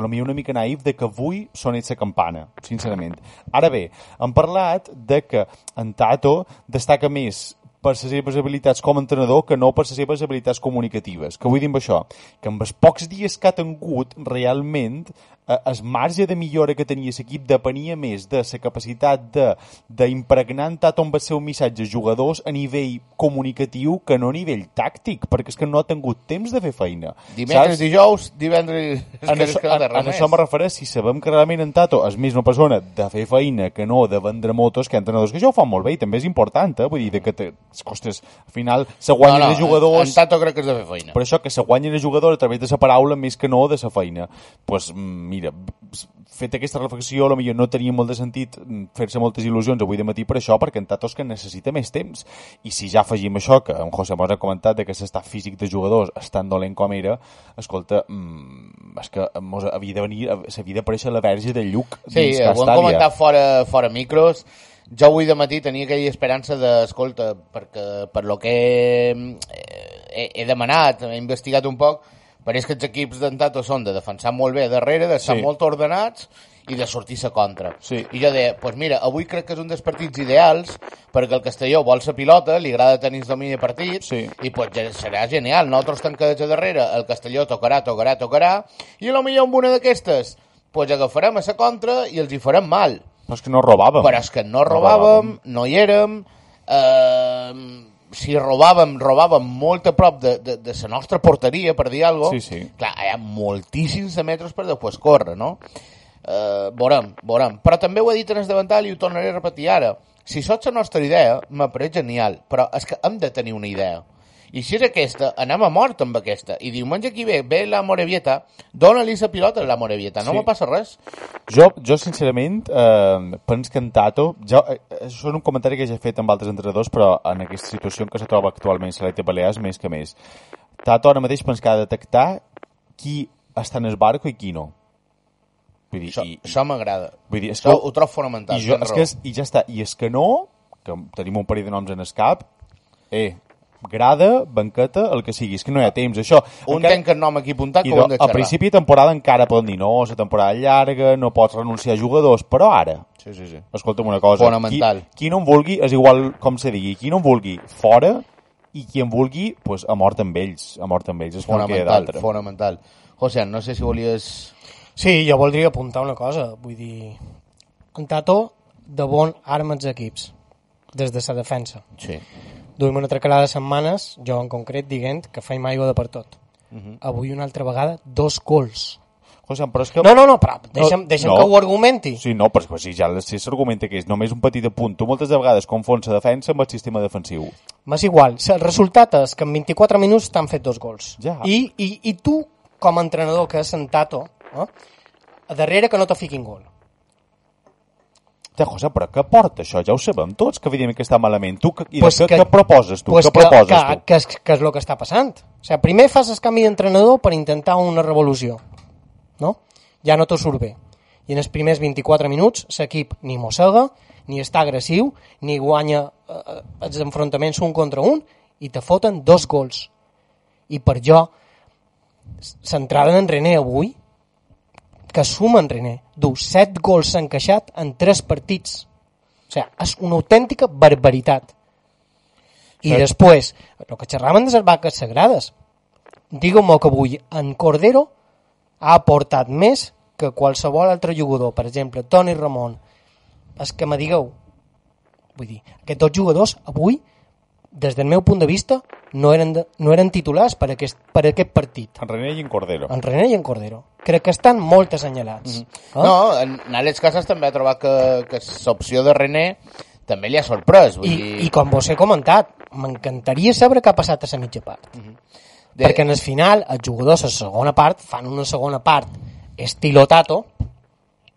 a lo millor una mica naïf de que avui sonés la campana, sincerament. Ara bé, hem parlat de que en Tato destaca més per les seves habilitats com a entrenador que no per les seves habilitats comunicatives. Que vull dir amb això? Que amb els pocs dies que ha tingut, realment, eh, el marge de millora que tenia l'equip depenia més de la capacitat de d'impregnar en tot amb el seu missatge jugadors a nivell comunicatiu que no a nivell tàctic, perquè és que no ha tingut temps de fer feina. Dimecres, Saps? dijous, divendres... En això, en, en això me refereix, si sabem que realment en Tato és més una persona de fer feina que no de vendre motos, que entrenadors que això ho fan molt bé i també és important, eh? vull dir, de que te, ostres, al final se guanyen no, no, els jugadors... En Tato crec que és de fer feina. Per això que se guanyen els jugadors a través de la paraula més que no de la feina. Doncs pues, mm, mira, fet aquesta reflexió, a lo millor no tenia molt de sentit mm, fer-se moltes il·lusions avui de matí per això, perquè en Tato és que necessita més temps. I si ja afegim això, que en José mos ha comentat de que l'estat físic de jugadors és tan dolent com era, escolta, mm, és que mos havia de venir, s'havia d'aparèixer la verge del Lluc Sí, ho hem comentat fora, fora micros. Jo avui de matí tenia aquella esperança de, escolta, perquè per lo que he, he, he demanat, he investigat un poc, pareix que els equips d'en Tato són de defensar molt bé darrere, d'estar Sí. sí. molt ordenats i de sortir-se contra. Sí. I jo deia, doncs pues mira, avui crec que és un dels partits ideals perquè el Castelló vol la pilota, li agrada tenir domini de partit Sí. i pues, ja serà genial. Nosaltres tancats a darrere, el Castelló tocarà, tocarà, tocarà i a lo millor amb una d'aquestes pues, agafarem a la contra i els hi farem mal. Però és que no robàvem. Però és que no robàvem, no hi érem, eh, si robàvem, robàvem molt a prop de, de, de la nostra porteria, per dir alguna Sí, sí. Clar, hi ha moltíssims de metres per després córrer, no? Eh, veurem, veurem. Però també ho he dit en el davantal i ho tornaré a repetir ara. Si sots la nostra idea, m'apareix genial, però és que hem de tenir una idea. I si és aquesta, anem a mort amb aquesta. I diumenge aquí ve, ve la Morevieta, dona-li la pilota a la Morevieta, no Sí. me passa res. Jo, jo sincerament, eh, penso que en Tato, jo, eh, això és un comentari que ja he fet amb altres entrenadors, però en aquesta situació en què se troba actualment Salete Balears, més que més. Tato ara mateix penso que ha de detectar qui està en el barco i qui no. Vull dir, Això, i, això m'agrada. vull dir, és Això que- ho trobo fonamental. i, jo, és que és, I ja està. I és que no, que tenim un parell de noms en el cap, eh, grada, banqueta, el que sigui. És que no hi ha temps, això. Un Encara- tenc el nom aquí apuntat que ho hem de a xerrar. principi de temporada encara poden dir no, la temporada llarga, no pots renunciar a jugadors, però ara, Sí, sí, sí. escolta'm una cosa, Fonamental. Qui, qui no en vulgui, és igual com se digui, qui no en vulgui, fora, i qui en vulgui, pues, a mort amb ells, a mort amb ells, és Fonamental, d'altre. fonamental. José, no sé si volies... Sí, jo voldria apuntar una cosa, vull dir, en Tato de bon arma els equips, des de la defensa. Sí. Duim una tracalada de setmanes, jo en concret dient que feim aigua de per tot. Avui una altra vegada, dos gols. José, però és que... No, no, no, però deixa'm, deixa'm no. que ho argumenti. Sí, no, però si ja si s'argumenta que és només un petit apunt, tu moltes de vegades confons la defensa amb el sistema defensiu. M'és igual, el resultat és que en 24 minuts t'han fet dos gols. Ja. I, i, I tu, com a entrenador que és en Tato, no? a darrere que no te fiquin gol. Ja, José, però què porta això? Ja ho sabem tots, que evidentment que està malament. Tu, que, Pues que- què, què proposes tu? Pues què que, proposes que, tu? que, és, que és el que està passant. O sigui, primer fas el canvi d'entrenador per intentar una revolució. No? Ja no t'ho surt bé. I en els primers 24 minuts l'equip ni mossega, ni està agressiu, ni guanya eh, els enfrontaments un contra un, i te foten dos gols. I per jo, centrada en René avui, que suma en René. Du 7 gols encaixat en 3 partits. O sigui, és una autèntica barbaritat. I Sí. després, el que xerraven de les vaques sagrades, digueu-me que avui en Cordero ha aportat més que qualsevol altre jugador. Per exemple, Toni Ramon. És que me digueu, vull dir, aquests dos jugadors avui, des del meu punt de vista, no eren, de, no eren titulars per aquest, per aquest partit. En René i en Cordero. En René i en Cordero. Crec que estan molt assenyalats. Mm. No, en Àlex Casas també ha trobat que, que l'opció de René també li ha sorprès. Vull I, dir... I com vos he comentat, m'encantaria saber què ha passat a la mitja part. De- Perquè en el final, els jugadors a la segona part fan una segona part estilo Tato,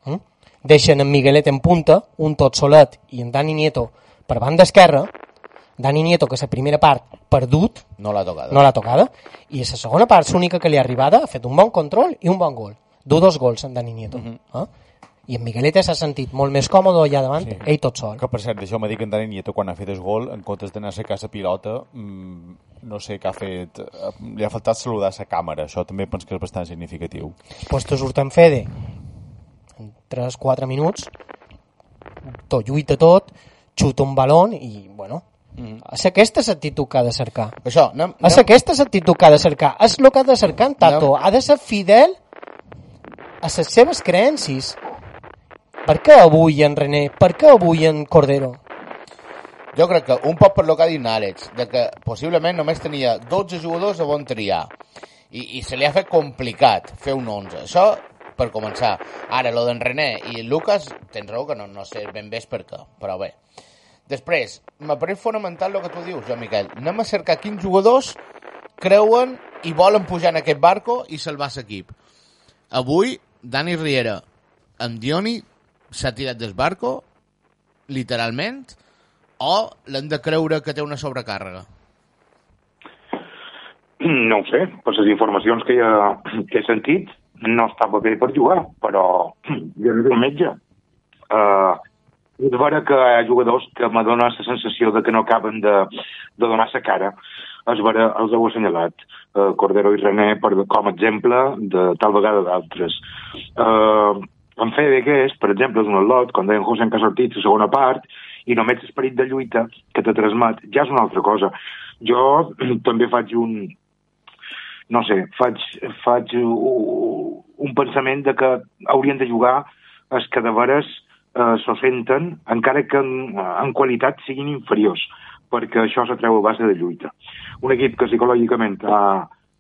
eh? deixen en Miguelet en punta, un tot solet i en Dani Nieto per banda esquerra, Dani Nieto que la primera part perdut, No l'ha tocat. no l'ha tocada, i la segona part l'única que li ha arribada ha fet un bon control i un bon gol. Du dos gols en Dani Nieto. eh? I en Miguelete s'ha sentit molt més còmode allà davant, sí. ell tot sol. Que per cert, deixeu-me dir que en Dani Nieto quan ha fet el gol, en comptes d'anar a la pilota, mmm, no sé què ha fet, eh, li ha faltat saludar la càmera, això també penso que és bastant significatiu. pues te surt en Fede en 3-4 minuts tot lluita tot xuta un balón i bueno és aquesta l'actitud que ha de cercar Això, anem, és aquesta l'actitud que ha de cercar és el que ha de cercar en Tato No. ha de ser fidel a les seves creences per què avui en René per què avui en Cordero Jo crec que un poc per lo que ha dit Àlex, de que possiblement només tenia 12 jugadors a on triar. I, I se li ha fet complicat fer un 11. Això per començar. Ara, lo d'en René i Lucas, tens raó que no, no sé ben bé per què, però bé. Després, m'apareix fonamental el que tu dius, Joan Miquel. Anem a cercar quins jugadors creuen i volen pujar en aquest barco i salvar l'equip. Avui, Dani Riera amb Dioni s'ha tirat del barco, literalment, o l'hem de creure que té una sobrecàrrega? No ho sé, per les informacions que, ha, que he sentit, no estava bé per jugar, però jo no el metge. Uh, és vera que hi ha jugadors que me donen la sensació de que no acaben de, de donar la cara. És vera, els heu assenyalat, uh, Cordero i René, per, com a exemple de tal vegada d'altres. Uh, en Fede Gués, per exemple, és un lot, quan deien José que ha sortit la segona part, i només l'esperit de lluita que te transmet, ja és una altra cosa. Jo també faig un, no sé, faig, faig un pensament de que haurien de jugar els que de veres eh, s'ho senten, encara que en, en qualitat siguin inferiors, perquè això s'atreu a base de lluita. Un equip que psicològicament ha,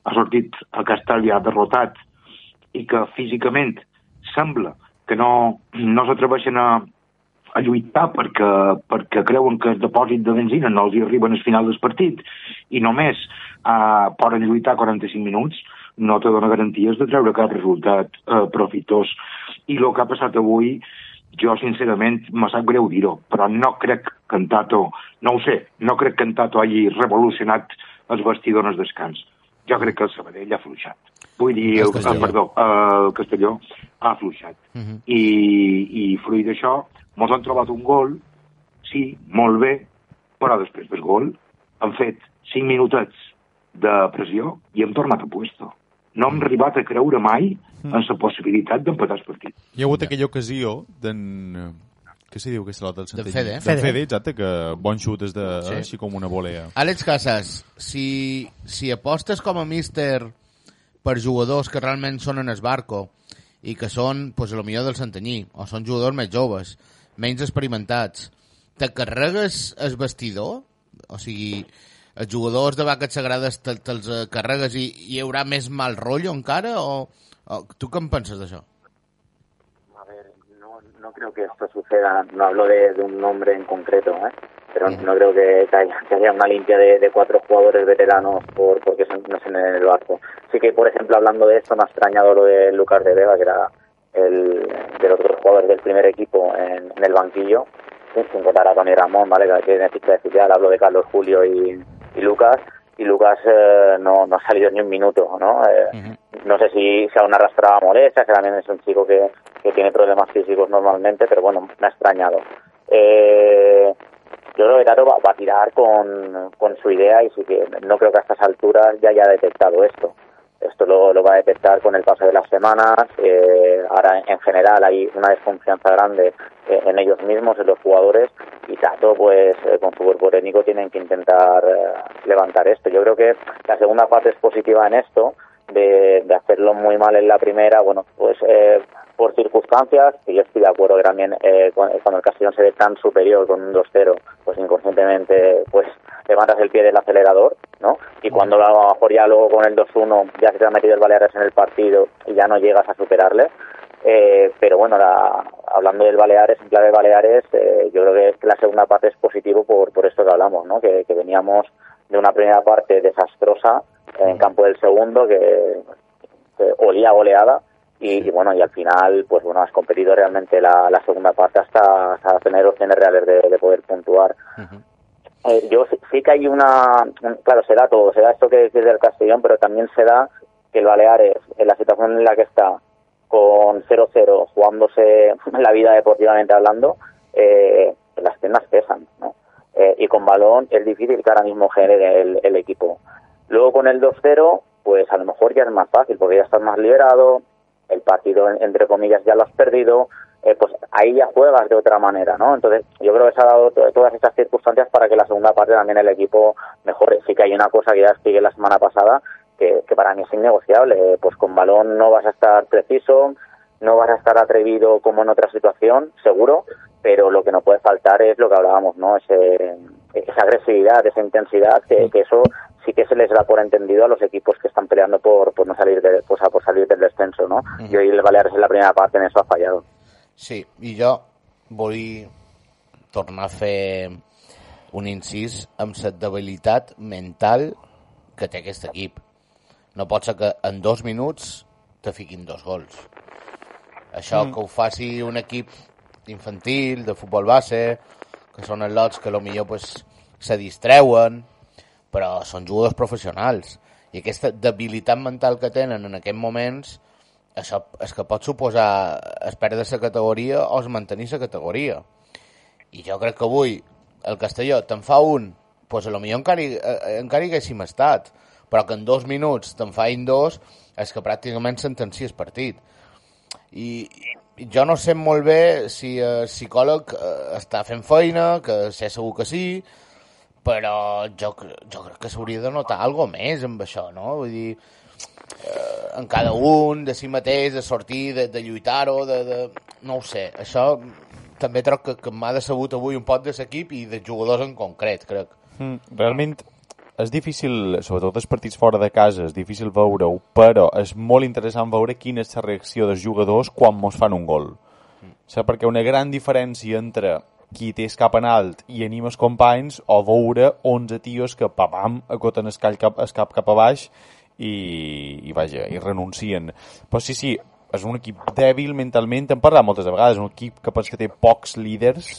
ha sortit a Castell i ha derrotat i que físicament sembla que no, no s'atreveixen a, a lluitar perquè, perquè creuen que el depòsit de benzina no els hi arriben al final del partit i només eh, poden lluitar 45 minuts, no te dona garanties de treure cap resultat eh, profitós. I el que ha passat avui, jo sincerament me sap greu dir-ho, però no crec que en Tato, no ho sé, no crec que en Tato hagi revolucionat els vestidors al descans. Jo crec que el Sabadell ha afluixat. Vull dir, El el, eh, perdó, el Castelló ha afluixat. Uh -huh. I, i fruit d'això mos han trobat un gol, sí, molt bé, però després del gol han fet 5 minutets de pressió i hem tornat a puesto. No hem arribat a creure mai en la possibilitat d'empatar el partit. Hi ha hagut aquella ocasió d'en... Què se diu aquesta lota del Santanyí? Fede. D'en Fede. Exacte, que bon xut és de, Sí. així com una volea. Àlex Casas, si, si apostes com a míster per jugadors que realment són en el barco i que són, pues, a lo millor del Santanyí, o són jugadors més joves, menys experimentats, te carregues el vestidor? O sigui, els jugadors de vaques sagrades te- te'ls eh, carregues i hi haurà més mal rotllo encara? O, o tu què en penses d'això? A ver, no, no creo que esto suceda, no hablo de, de un nombre en concreto, ¿eh? pero no creo que, que haya, que haya una limpia de, de cuatro jugadores veteranos por porque son- no en el barco. Sí que, por ejemplo, hablando de esto, me ha extrañado lo de Lucas de Vega, que era el de los otros jugadores del primer equipo en, en el banquillo, sin, sin contar a Tony Ramón, ¿vale? que tiene ficha de filial, hablo de Carlos Julio y, y Lucas, y Lucas eh, no, no ha salido ni un minuto, ¿no? Eh, no sé si sea una arrastrada molesta, que también es un chico que, que tiene problemas físicos normalmente, pero bueno, me ha extrañado. Eh, yo creo que Tato va, va a tirar con, con su idea y sí que no creo que a estas alturas ya haya detectado esto. Esto lo, lo va a detectar con el paso de las semanas. Eh, ahora, en general, hay una desconfianza grande eh, en ellos mismos, en los jugadores, y Tato, pues, eh, con su cuerpo técnico tienen que intentar eh, levantar esto. Yo creo que la segunda parte es positiva en esto, de, de hacerlo muy mal en la primera, bueno, pues eh, por circunstancias, y yo estoy de acuerdo que también eh, cuando el Castellón se ve tan superior con un 2-0, pues inconscientemente pues levantas el pie del acelerador, ¿no? Y cuando a lo mejor ya luego con el 2-1 ya se te ha metido el Baleares en el partido y ya no llegas a superarle, eh, pero bueno, la- hablando del Baleares, en clave Baleares, eh, yo creo que la segunda parte es positivo por, por esto que hablamos, ¿no? Que, que veníamos de una primera parte desastrosa en campo del segundo, que, que olía goleada, y, y bueno, y al final, pues bueno, has competido realmente la, la segunda parte hasta, hasta tener opciones reales de, de poder puntuar. Eh, yo sí, que hay una, un- claro, se da todo, se da esto que, es del Castellón, pero también se da que el Baleares, en la situación en la que está, con 0-0, jugándose la vida deportivamente hablando, eh, las piernas pesan, ¿no? Eh, y con balón es difícil que ahora mismo genere el, el equipo. Luego con el 2-0, pues a lo mejor ya es más fácil, porque ya estás más liberado, el partido, en- entre comillas, ya lo has perdido, eh, pues ahí ya juegas de otra manera, ¿no? Entonces, yo creo que se ha dado to- todas estas circunstancias para que la segunda parte también el equipo mejore. Sí que hay una cosa que ya expliqué la semana pasada, que, que para mí es innegociable. Pues con balón no vas a estar preciso, no vas a estar atrevido como en otra situación, seguro, pero lo que no puede faltar es lo que hablábamos, ¿no? Ese, esa agresividad, esa intensidad, que, que eso sí que se les da por entendido a los equipos que están peleando por, por no salir de, pues, a- por salir del descenso, ¿no? Y hoy el Baleares en la primera parte en eso ha fallado. Sí, i jo volia tornar a fer un incís amb la debilitat mental que té aquest equip. No pot ser que en dos minuts te fiquin dos gols. Això Mm. que ho faci un equip infantil, de futbol base, que són els lots que millor pues, se distreuen, però són jugadors professionals. I aquesta debilitat mental que tenen en aquests moments, això és que pot suposar es perdre la categoria o es mantenir la categoria. I jo crec que avui el Castelló te'n fa un, doncs millor encara, eh, encara hi haguéssim estat, però que en dos minuts te'n fain dos, és que pràcticament sentencia el partit. I, i jo no sé molt bé si el psicòleg eh, està fent feina, que sé segur que sí, però jo, jo crec que s'hauria de notar algo més amb això, no? Vull dir, eh, en cada un, de si mateix, de sortir, de, de lluitar-ho, de, de... no ho sé, això també troc que, que m'ha decebut avui un pot de l'equip i de jugadors en concret, crec. Mm, realment és difícil, sobretot els partits fora de casa, és difícil veure-ho, però és molt interessant veure quina és la reacció dels jugadors quan mos fan un gol. Mm. Saps? Perquè una gran diferència entre qui té el cap en alt i anima els companys o veure 11 tios que papam acoten el cap, el cap cap a baix i, i vaja, i renuncien. Però sí, sí, és un equip dèbil mentalment, hem parlat moltes vegades, un equip que penso que té pocs líders,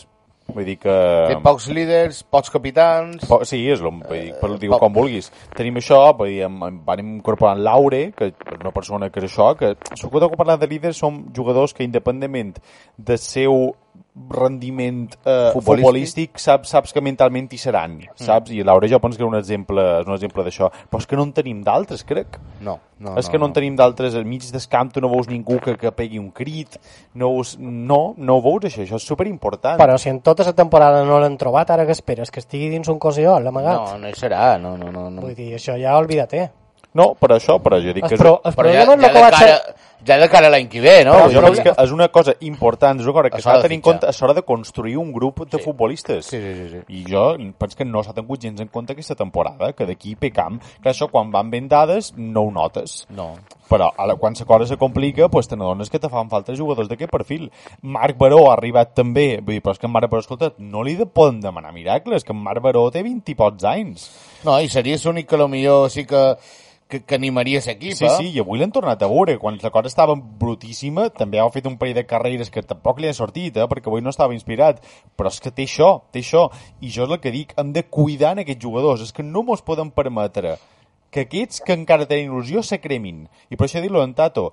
vull dir que... Té pocs líders, pocs capitans... Po sí, és el, vull dir, per, diu poc- com vulguis. Tenim això, vull dir, em, em van incorporar en Laure, que és una persona que és això, que sobretot quan parlem de líders són jugadors que independentment del seu rendiment eh, Futbolístic. futbolístic, saps, saps que mentalment hi seran, saps? I Laure jo penso que és un exemple, és un exemple d'això. Però és que no en tenim d'altres, crec. No, no, és que no, en tenim d'altres al mig del camp, tu no veus ningú que, que pegui un crit, no, veus, no, no veus això, això és superimportant. Però si en tota la temporada no l'han trobat, ara que esperes? Que estigui dins un cosiol, l'amagat? No, no hi serà, no, no, no. no. Vull dir, això ja olvida't-te. No, per això, però jo dic que... pro- el Però ja, és ja, que de cara, ja de cara a l'any que ve, no? Però jo penso que és una cosa important, és una cosa que s'ha ha de tenir en compte, és hora de construir un grup de futbolistes. Sí, sí, sí, sí. I jo penso que no s'ha tingut gens en compte aquesta temporada, que d'aquí pe camp, que això quan van ben dades no ho notes. No. Però ara, quan la cosa se complica, pues, te n'adones que te fan falta jugadors d'aquest perfil. Marc Baró ha arribat també, vull dir, però és que en Marc Baró, escolta, no li de poden demanar miracles, que en Marc Baró té 20 i pocs anys. No, i seria l'únic que millor sí que, que, que animaria l'equip, Sí, eh? sí, i avui l'han tornat a veure. Quan la cosa estava brutíssima, també ha fet un parell de carreres que tampoc li ha sortit, eh? perquè avui no estava inspirat. Però és que té això, té això. I jo és el que dic, hem de cuidar en aquests jugadors. És que no mos poden permetre que aquests que encara tenen il·lusió se cremin. I per això dir-lo en Tato,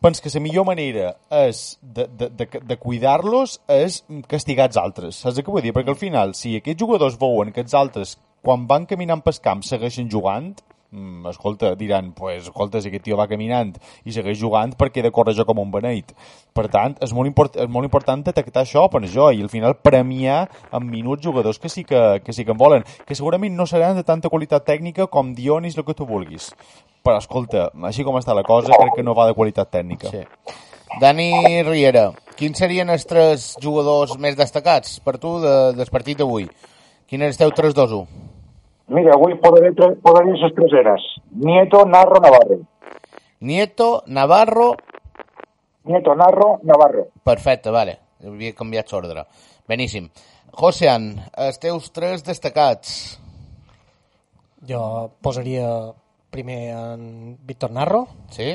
pens que la millor manera és de, de, de, de cuidar-los és castigar els altres. Saps el que vull dir? Perquè al final, si aquests jugadors veuen que els altres, quan van caminant pel camp, segueixen jugant, mm, escolta, diran, pues, escolta, si aquest tio va caminant i segueix jugant, perquè de córrer jo com un beneit. Per tant, és molt, import, és molt important detectar això, per jo, i al final premiar en minuts jugadors que sí que, que sí que en volen, que segurament no seran de tanta qualitat tècnica com Dionis, el que tu vulguis. Però, escolta, així com està la cosa, crec que no va de qualitat tècnica. Sí. Dani Riera, quins serien els tres jugadors més destacats per tu de, del partit d'avui? Quines esteu 3-2-1? Mira, avui podaré, tre- podaré les treseres. Nieto, Narro, Navarro. Nieto, Navarro... Nieto, Narro, Navarro. Perfecte, vale. Havia canviat l'ordre. Beníssim. Josean, els teus tres destacats. Jo posaria primer en Víctor Narro, Sí?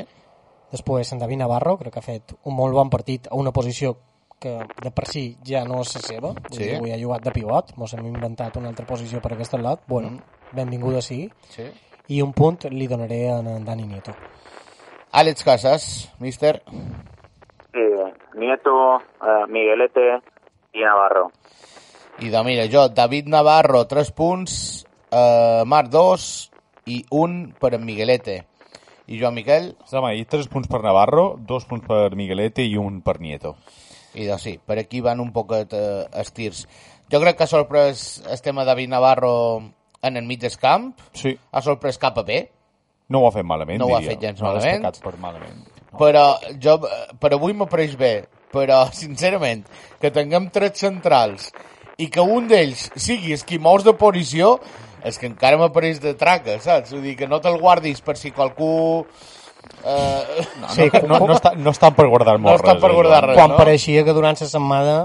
després en David Navarro, crec que ha fet un molt bon partit a una posició que de per si ja no és la seva. Sí. dir, Avui ha jugat de pivot, mos hem inventat una altra posició per aquest lot. Bueno, Mm. benvinguda sigui. Sí. I un punt li donaré a en Dani Nieto. Àlex Casas, míster. Sí, Nieto, eh, Miguelete i Navarro. I de, mira, jo, David Navarro, 3 punts, eh, Marc 2 i un per en Miguelete. I Joan Miquel, Home, i tres punts per Navarro, dos punts per Miguelete i un per Nieto. I de sí, per aquí van un poquet eh, estirs. Jo crec que ha sorprès el tema David Navarro en el mig del camp, Sí, ha sorprès cap a bé, no ho ha fet malament, No ho ha diria. fet gens no malament. destacat per malament. però jo, per avui m'apareix bé, però sincerament, que tinguem tres centrals i que un d'ells sigui esquimous de posició, és que encara m'apareix de traca, saps? Vull dir, que no te'l guardis per si qualcú... Eh, No, sí, no, no, està, no estan per guardar molt estan res. per eh, guardar res. Quan no? pareixia que durant la setmana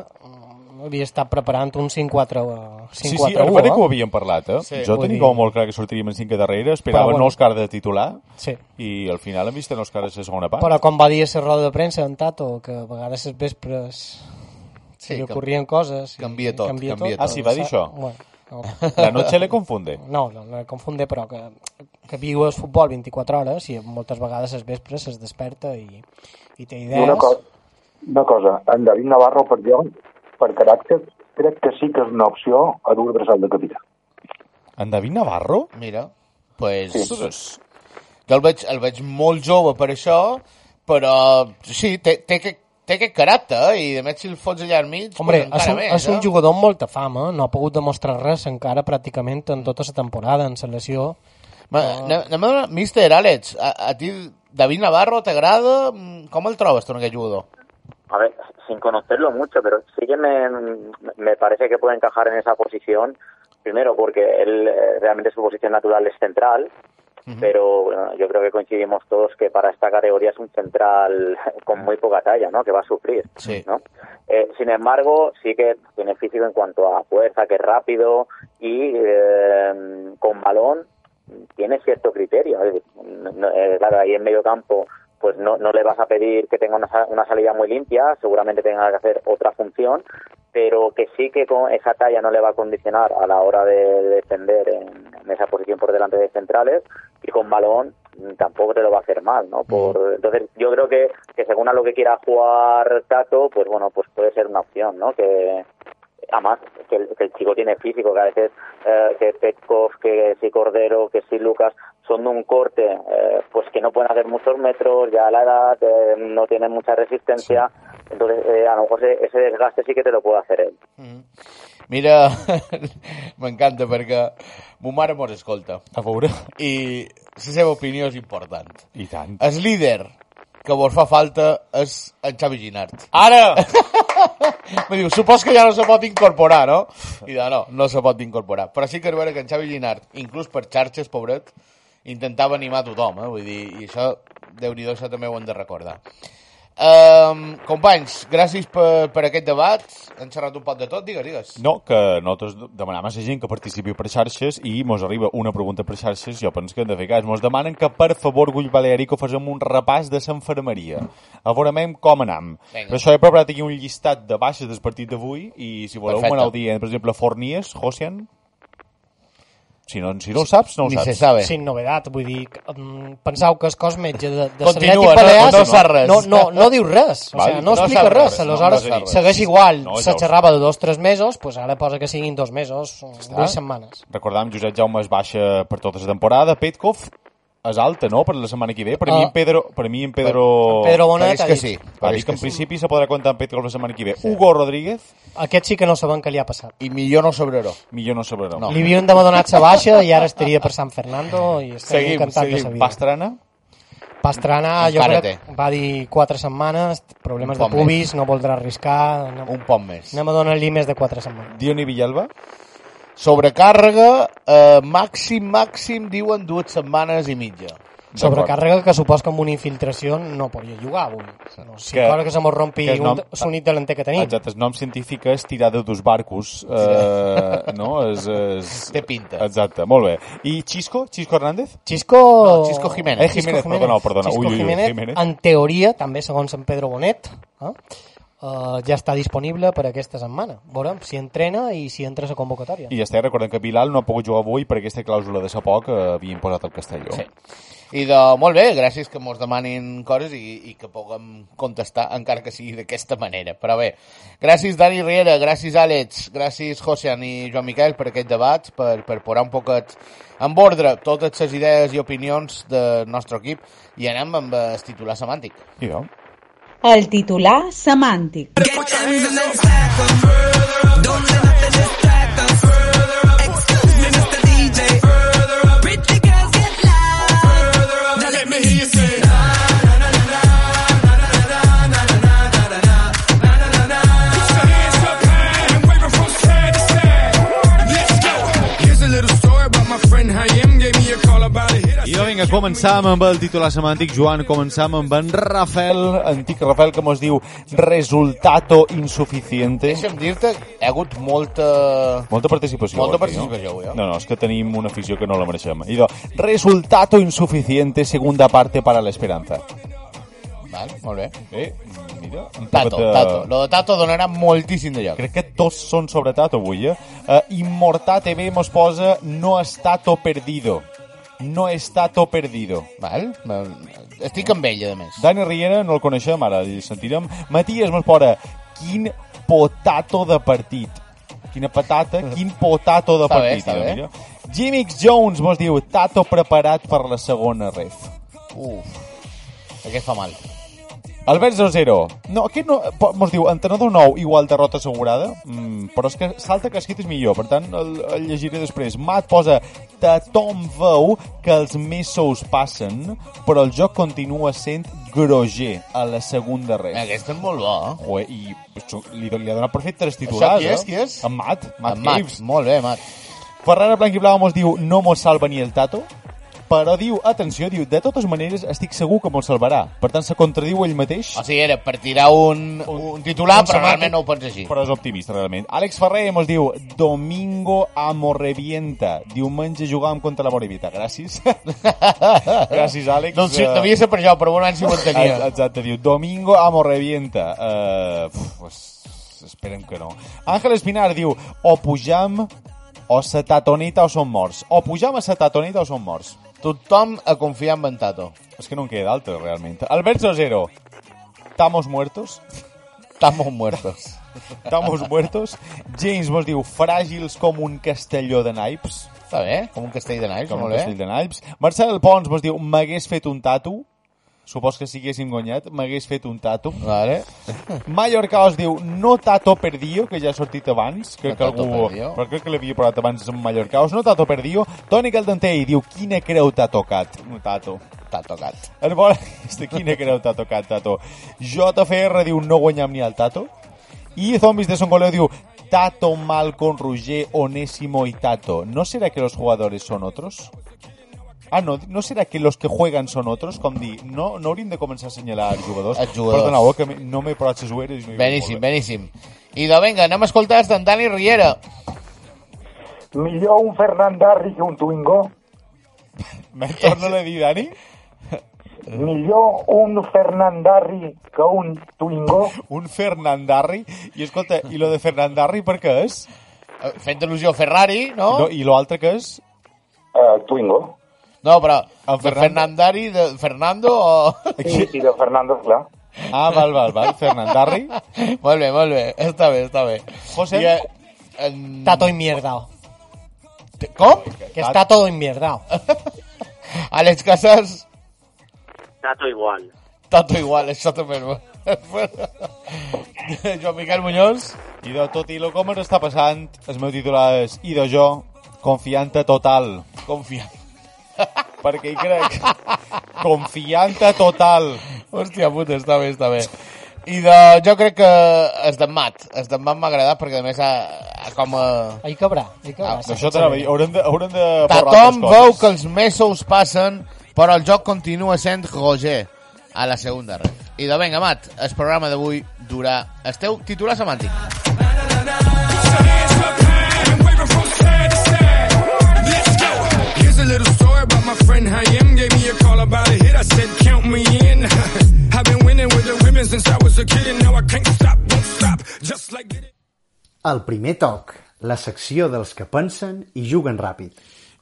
havia estat preparant un 5-4 uh, Sí, sí, 5-4-1. recorda que ho eh? havíem parlat, eh? Sí. jo tenia dir- com molt clar que sortiríem en cinc darrere, esperava Però, bueno. no els cares de titular, Sí. i al final hem vist en els cares de segona part. Però com va dir a la roda de premsa en Tato, que a vegades les vespres Sí, sí, li que- ocorrien coses. canvia tot, canvia tot. Ah, sí, va dir això? Bueno, no, La noche le confunde. no, no, no el confunde, però que, que viu el futbol 24 hores i moltes vegades les vespres es desperta i, i té idees. una, co una cosa, en David Navarro, per jo, per caràcter, crec que sí que és una opció a dur braçal de capità. En David Navarro? Mira, pues... Ostres. Jo el veig, el veig molt jove per això, però sí, té, té, té, aquest caràcter, eh? i a més si el fots allà al mig, Hombre, pues és un, més, és un eh? jugador amb molta fama, no ha pogut demostrar res encara pràcticament en tota la temporada en selecció. Ma, anem, anem a donar... Mister Àlex, a, a ti David Navarro t'agrada? Com el trobes tu en aquest jugador? A ver, sin conocerlo mucho, pero sí que me, me parece que puede encajar en esa posición. Primero, porque él eh, realmente su posición natural es central, pero bueno, yo creo que coincidimos todos que para esta categoría es un central con muy poca talla, ¿no? Que va a sufrir, Sí. ¿no? Eh, sin embargo, sí que tiene físico en cuanto a fuerza, que es rápido y eh, con balón tiene cierto criterio. Eh, claro, ahí en medio campo pues no, no le vas a pedir que tenga una, una salida muy limpia, seguramente tenga que hacer otra función, pero que sí que con esa talla no le va a condicionar a la hora de defender en, en esa posición por delante de centrales y con balón tampoco te lo va a hacer mal, ¿no? Por, entonces yo creo que, que según a lo que quiera jugar Tato, pues bueno, pues puede ser una opción, ¿no? Que, además que el, que el chico tiene físico, que a veces eh, que Petkov, que si Cordero, que si Lucas son de un corte, eh, pues que no pueden hacer muchos metros, ya a la edad eh, no tienen mucha resistencia, entonces eh, a lo mejor ese, ese desgaste sí que te lo puede hacer él. Mira, m'encanta perquè mo mare mos escolta A veure... i la seva opinió és important. I tant. El líder que vos fa falta és en Xavi Ginart. Ara! Me diu, supos que ja no se pot incorporar, no? I de, no, no se pot incorporar. Però sí que és vera que en Xavi Ginart, inclús per xarxes, pobret, intentava animar tothom, eh? Vull dir, i això, déu nhi això també ho hem de recordar. Um, companys, gràcies per, per aquest debat. Hem xerrat un poc de tot, digues, digues. No, que nosaltres demanem a la gent que participi per xarxes i mos arriba una pregunta per xarxes, jo penso que hem de fer cas. Mos demanen que, per favor, Gull Valeri, que facem un repàs de l'enfermeria. A veure com anam. Vinga. Per això he preparat aquí un llistat de baixes del partit d'avui i si voleu Perfecte. manar el dia, per exemple, Fornies, Josian... Si no, si no ho saps, no ho Ni saps. se sabe. Sin novedat, vull dir, que, um, pensau que el cos metge de, de Continua, l'Atlètic no- Balears no sap res. no, no, no diu res, o Val. sigui, no No explica sap res, res, aleshores no sap res. segueix igual, No, se ja ho xerrava de dos tres mesos, pues ara posa que siguin dos mesos, dues setmanes. Recordam, Josep Jaume es baixa per tota la temporada, Petkov és alta, no?, per la setmana que ve. Per, Ah. mi, en Pedro, per mi, en Pedro... En Pedro Bonet ha que dit- sí. Ha dit que en que sí. principi se podrà comptar amb Pet Golf la setmana que ve. Hugo Rodríguez, Aquest sí que no sabem què li ha passat. I millor no sobraró. millor no sabrà. No. Li havien d'haver donat sa baixa i ara estaria per San Fernando i estaria Seguim, encantat de sa seguim. vida. Pastrana, Pastrana, jo crec que va dir quatre setmanes, problemes de pubis, no voldrà arriscar, anem, Un poc més. anem a donar-li més de quatre setmanes. Dioni Villalba, Sobrecàrrega, eh, màxim, màxim, diuen dues setmanes i mitja. Sobrecàrrega que supos que amb una infiltració no podria jugar avui. No, si Que- que, que se mos rompi que un nom- sonit delanter que tenim. Exacte, el nom científic és tirada dos barcos, eh, no? És, és... Té pinta. Exacte, molt bé. I Xisco? Xisco Hernández? Xisco... No, Xisco Jiménez. Eh, Jiménez, perdona, perdona. Xisco ui, ui, Jiménez, Jiménez. en teoria, també segons en Pedro Bonet, eh, uh, ja està disponible per aquesta setmana. Veurem si entrena i si entra a convocatòria. I ja està, recordem que Bilal no ha pogut jugar avui per aquesta clàusula de sa poc que havia imposat el Castelló. Sí. I de, molt bé, gràcies que mos demanin coses i, i que puguem contestar, encara que sigui d'aquesta manera. Però bé, gràcies Dani Riera, gràcies Àlex, gràcies Josian i Joan Miquel per aquest debat, per, per posar un poquet en ordre totes les idees i opinions del nostre equip i anem amb el titular semàntic. I no? El titular semàntic. I no, vinga, començam amb el titular semàntic, Joan, començam amb en Rafael, antic Rafael, que mos diu resultato insuficiente. Deixa'm dir-te, hi ha hagut molta... Molta participació. Molta aquí, participació, avui, eh? No, no, és que tenim una afició que no la mereixem. I do, resultato insuficiente, segunda parte para la esperanza. Val, molt bé. Eh, mira, un Tato, de- Tato. Lo de Tato donarà moltíssim de lloc. Crec que tots són sobre Tato avui, eh? Uh, Immortà TV mos posa no es Tato perdido. No es Tato perdido. Val? Estic amb ell, a més. Dani Riera no el coneixem, ara el sentirem. Matías posa quin potato de partit. Quina patata, quin potato de Està bé, partit. està bé. Jimix Jones mos diu Tato preparat per la segona ref. Uf, aquest fa mal. Albert 00. No, aquest no, mos diu, entrenador nou, igual derrota assegurada, mm, però és que salta que escrit és millor, per tant el, el llegiré després. Mat posa, tothom veu que els mesos passen, però el joc continua sent groger a la segunda res. Aquest és molt bo, eh? Joder, i això, li, li ha donat per fet tres titulars, qui és, eh? qui és? En Mat, Mat En Mat. Molt bé, Mat. Ferrara Blanc i Blau mos diu, no mos salva ni el Tato, però diu, atenció, diu, de totes maneres estic segur que mos salvarà. Per tant, se contradiu ell mateix. O sigui, era per tirar un, un titular, un però semàntic, realment no ho pensa així. Però és optimista, realment. Àlex Ferrer mos diu Domingo Amorrevienta. Diumenge jugàvem contra la Morevieta. Gràcies. Gràcies, Àlex. Doncs sí, devia ser per això, però bueno, si ho entenia. Exacte, diu Domingo Amorrevienta. Uh, pues, esperem que no. Àngel Espinar diu o pujam o se tatonita o som morts. O pujam a se tatonita o som morts. Tothom a confiar en en Tato. És que no en queda d'altre, realment. Albert Zero. ¿Estamos muertos? Estamos muertos. Estamos muertos. James mos diu fràgils com un castelló de naipes. Està bé, com un castell de naix, Com un castell de naipes. Marcel Pons mos diu m'hagués fet un tatu. Supos que si haguéssim guanyat, m'hagués fet un tatu. Vale. Mallorca us diu no tato perdio, que ja ha sortit abans. Crec No que tato algú... perdio. Però crec que l'havia portat abans amb Mallorca. No tato perdio. Toni Caldentei diu quina creu t'ha tocat. Un tato. T'ha tocat. En bona... Este, quina creu t'ha tocat, Tato? JFR diu no guanyam ni al Tato. I Zombies de Songoleo diu Tato, Malcom, Roger, Onésimo y Tato. ¿No será que los jugadores son otros? Ah, no, ¿no será que los que juegan son otros? Com dir, no, no hauríem de començar a assenyalar jugadors? Els jugadors. Perdoneu, que me- no m'he parat les ueres. No Beníssim, beníssim. I de vinga, anem a escoltar els d'en Dani Riera. Millor un Fernandarri que un Twingo. Me torno a dir, Dani? Millor un Fernandarri que un Twingo. Un Fernandarri. I escolta, i lo de Fernandarri per què és? Eh, Fent al·lusió a Ferrari, no? no I l'altre què és? Uh, Twingo. No, però En de Fernando. Fernandari, de Fernando o... I, i de Fernando, clar. Ah, val, val, val. Fernandarri. molt bé, molt bé. Està bé, està bé. José? I, eh, en... Tato enmierdao. Com? Que está todo enmierdao. Àlex Casas, Tato igual. Tato igual, això també és bo. Joan Miquel Muñoz, I de tot i lo com ens està passant, el meu titular és i de jo, confianta total. confia. Perquè hi crec. Confianta total. Hòstia puta, està bé, està bé. I de, jo crec que es d'en Mat. Es d'en Mat m'ha agradat perquè a més ha, ha com a... Ahí cabrà, ahí cabrà. Ah, Això t'anava a dir, haurem de, haurem de altres veu que els mesos passen, però el joc continua sent Roger a la segunda red. I de vinga, Mat, el programa d'avui durà... Esteu titular semàntic. Here's a call about a hit. I said, count me in. I've been winning with the women since I was a kid, and now I can't stop, won't stop. Just like it. El primer toc, la secció dels que pensen i juguen ràpid.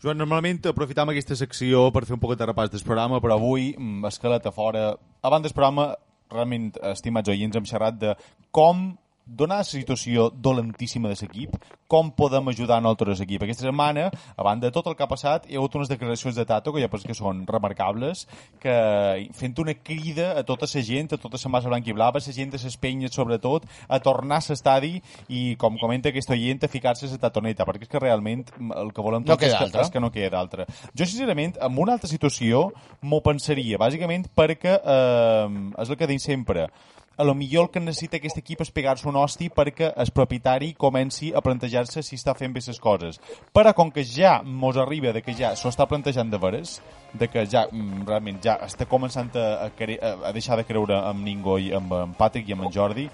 Joan, normalment aprofitam aquesta secció per fer un poc de repàs del programa, però avui, mm, escalat a fora, abans del programa, realment, estimats oients, hem xerrat de com donar la situació dolentíssima de l'equip, com podem ajudar nosaltres l'equip. Aquesta setmana, a banda de tot el que ha passat, hi ha hagut unes declaracions de Tato que ja penso que són remarcables, que fent una crida a tota la gent, a tota la massa blanca i blava, a la gent de les penyes sobretot, a tornar a l'estadi i, com comenta aquest oient, a ficar-se a la tatoneta, perquè és que realment el que volem No tots queda és, que, altra. és que no queda d'altra. Jo, sincerament, en una altra situació m'ho pensaria, bàsicament perquè eh, és el que dic sempre, a lo millor el que necessita aquest equip és pegar-se un hosti perquè el propietari comenci a plantejar-se si està fent bé les coses. Però com que ja mos arriba de que ja s'ho està plantejant de veres, de que ja mm, realment ja està començant a, a, a, deixar de creure en Ningo i amb en Patrick i amb en Jordi,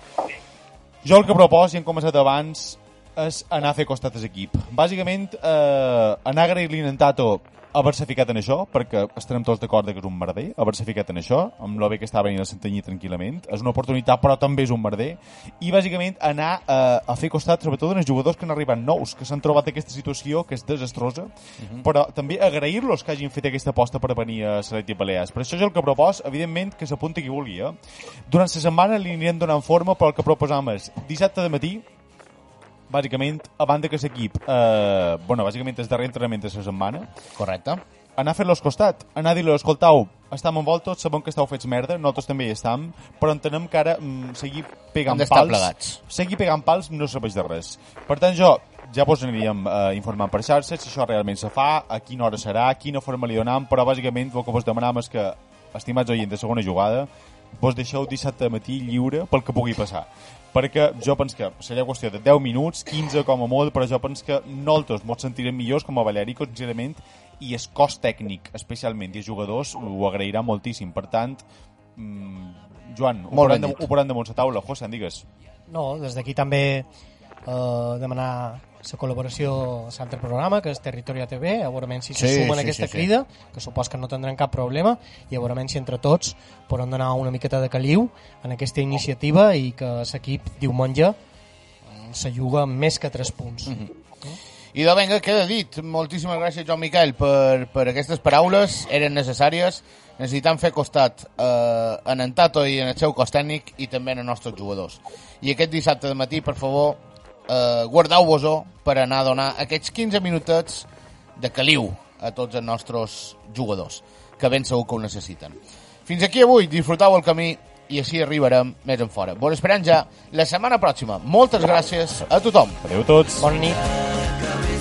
jo el que proposo, i hem començat abans, és anar a fer costat a l'equip. Bàsicament, eh, anar a agrair-li en Tato haver-se ficat en això, perquè estarem tots d'acord que és un merder, haver-se ficat en això, amb lo bé que està venint a Santanyí tranquil·lament. És una oportunitat, però també és un merder. I, bàsicament, anar eh, a fer costat, sobretot, en els jugadors que han arribat nous, que s'han trobat aquesta situació que és desastrosa, però també agrair-los que hagin fet aquesta aposta per venir a Selecti Balears. Per això és el que propos, evidentment, que s'apunti qui vulgui. Eh? Durant la setmana li anirem donant forma, però el que proposam és dissabte de matí, bàsicament, a banda que l'equip, eh, bueno, bàsicament és darrer entrenament de la setmana, Correcte. anar a fer-los costat, anar a dir-los, escoltau, estem envoltos, sabem que estàu fets merda, nosaltres també hi estem, però entenem que ara mm, seguir pegant pals... plegats. Seguir pegant pals no serveix de res. Per tant, jo ja vos aniríem eh, informant per xarxes si això realment se fa, a quina hora serà, quina forma li donam, però bàsicament el que vos demanam és que, estimats oients de segona jugada, vos deixeu dissabte de matí lliure pel que pugui passar. Perquè jo penso que seria qüestió de 10 minuts, 15 com a molt, però jo penso que nosaltres ens sentirem millors com a Valerico, sincerament, i el cos tècnic, especialment, i els jugadors, ho agrairà moltíssim. Per tant, mm, Joan, ho ben de, ho posem damunt la taula. José, digues. No, des d'aquí també eh, demanar la col·laboració a l'altre programa, que és Territoria TV, a veure si se Sí, sumen sí, a aquesta sí, sí. crida, que supos que no tindran cap problema, i a veure si entre tots podem donar una miqueta de caliu en aquesta iniciativa i que l'equip diumenge mm, se juga més que 3 punts. Mhm. I de vinga, queda dit. Moltíssimes gràcies, Joan Miquel, per, per aquestes paraules. Eren necessàries. Necessitam fer costat eh, en en Tato i en el seu cos tècnic i també en els nostres jugadors. I aquest dissabte de matí, per favor, eh, guardeu-vos-ho per anar a donar aquests 15 minutets de caliu a tots els nostres jugadors, que ben segur que ho necessiten. Fins aquí avui, disfrutau el camí i així arribarem més en fora. Vos esperem ja la setmana pròxima. Moltes gràcies a tothom. Adéu a tots. Bona nit.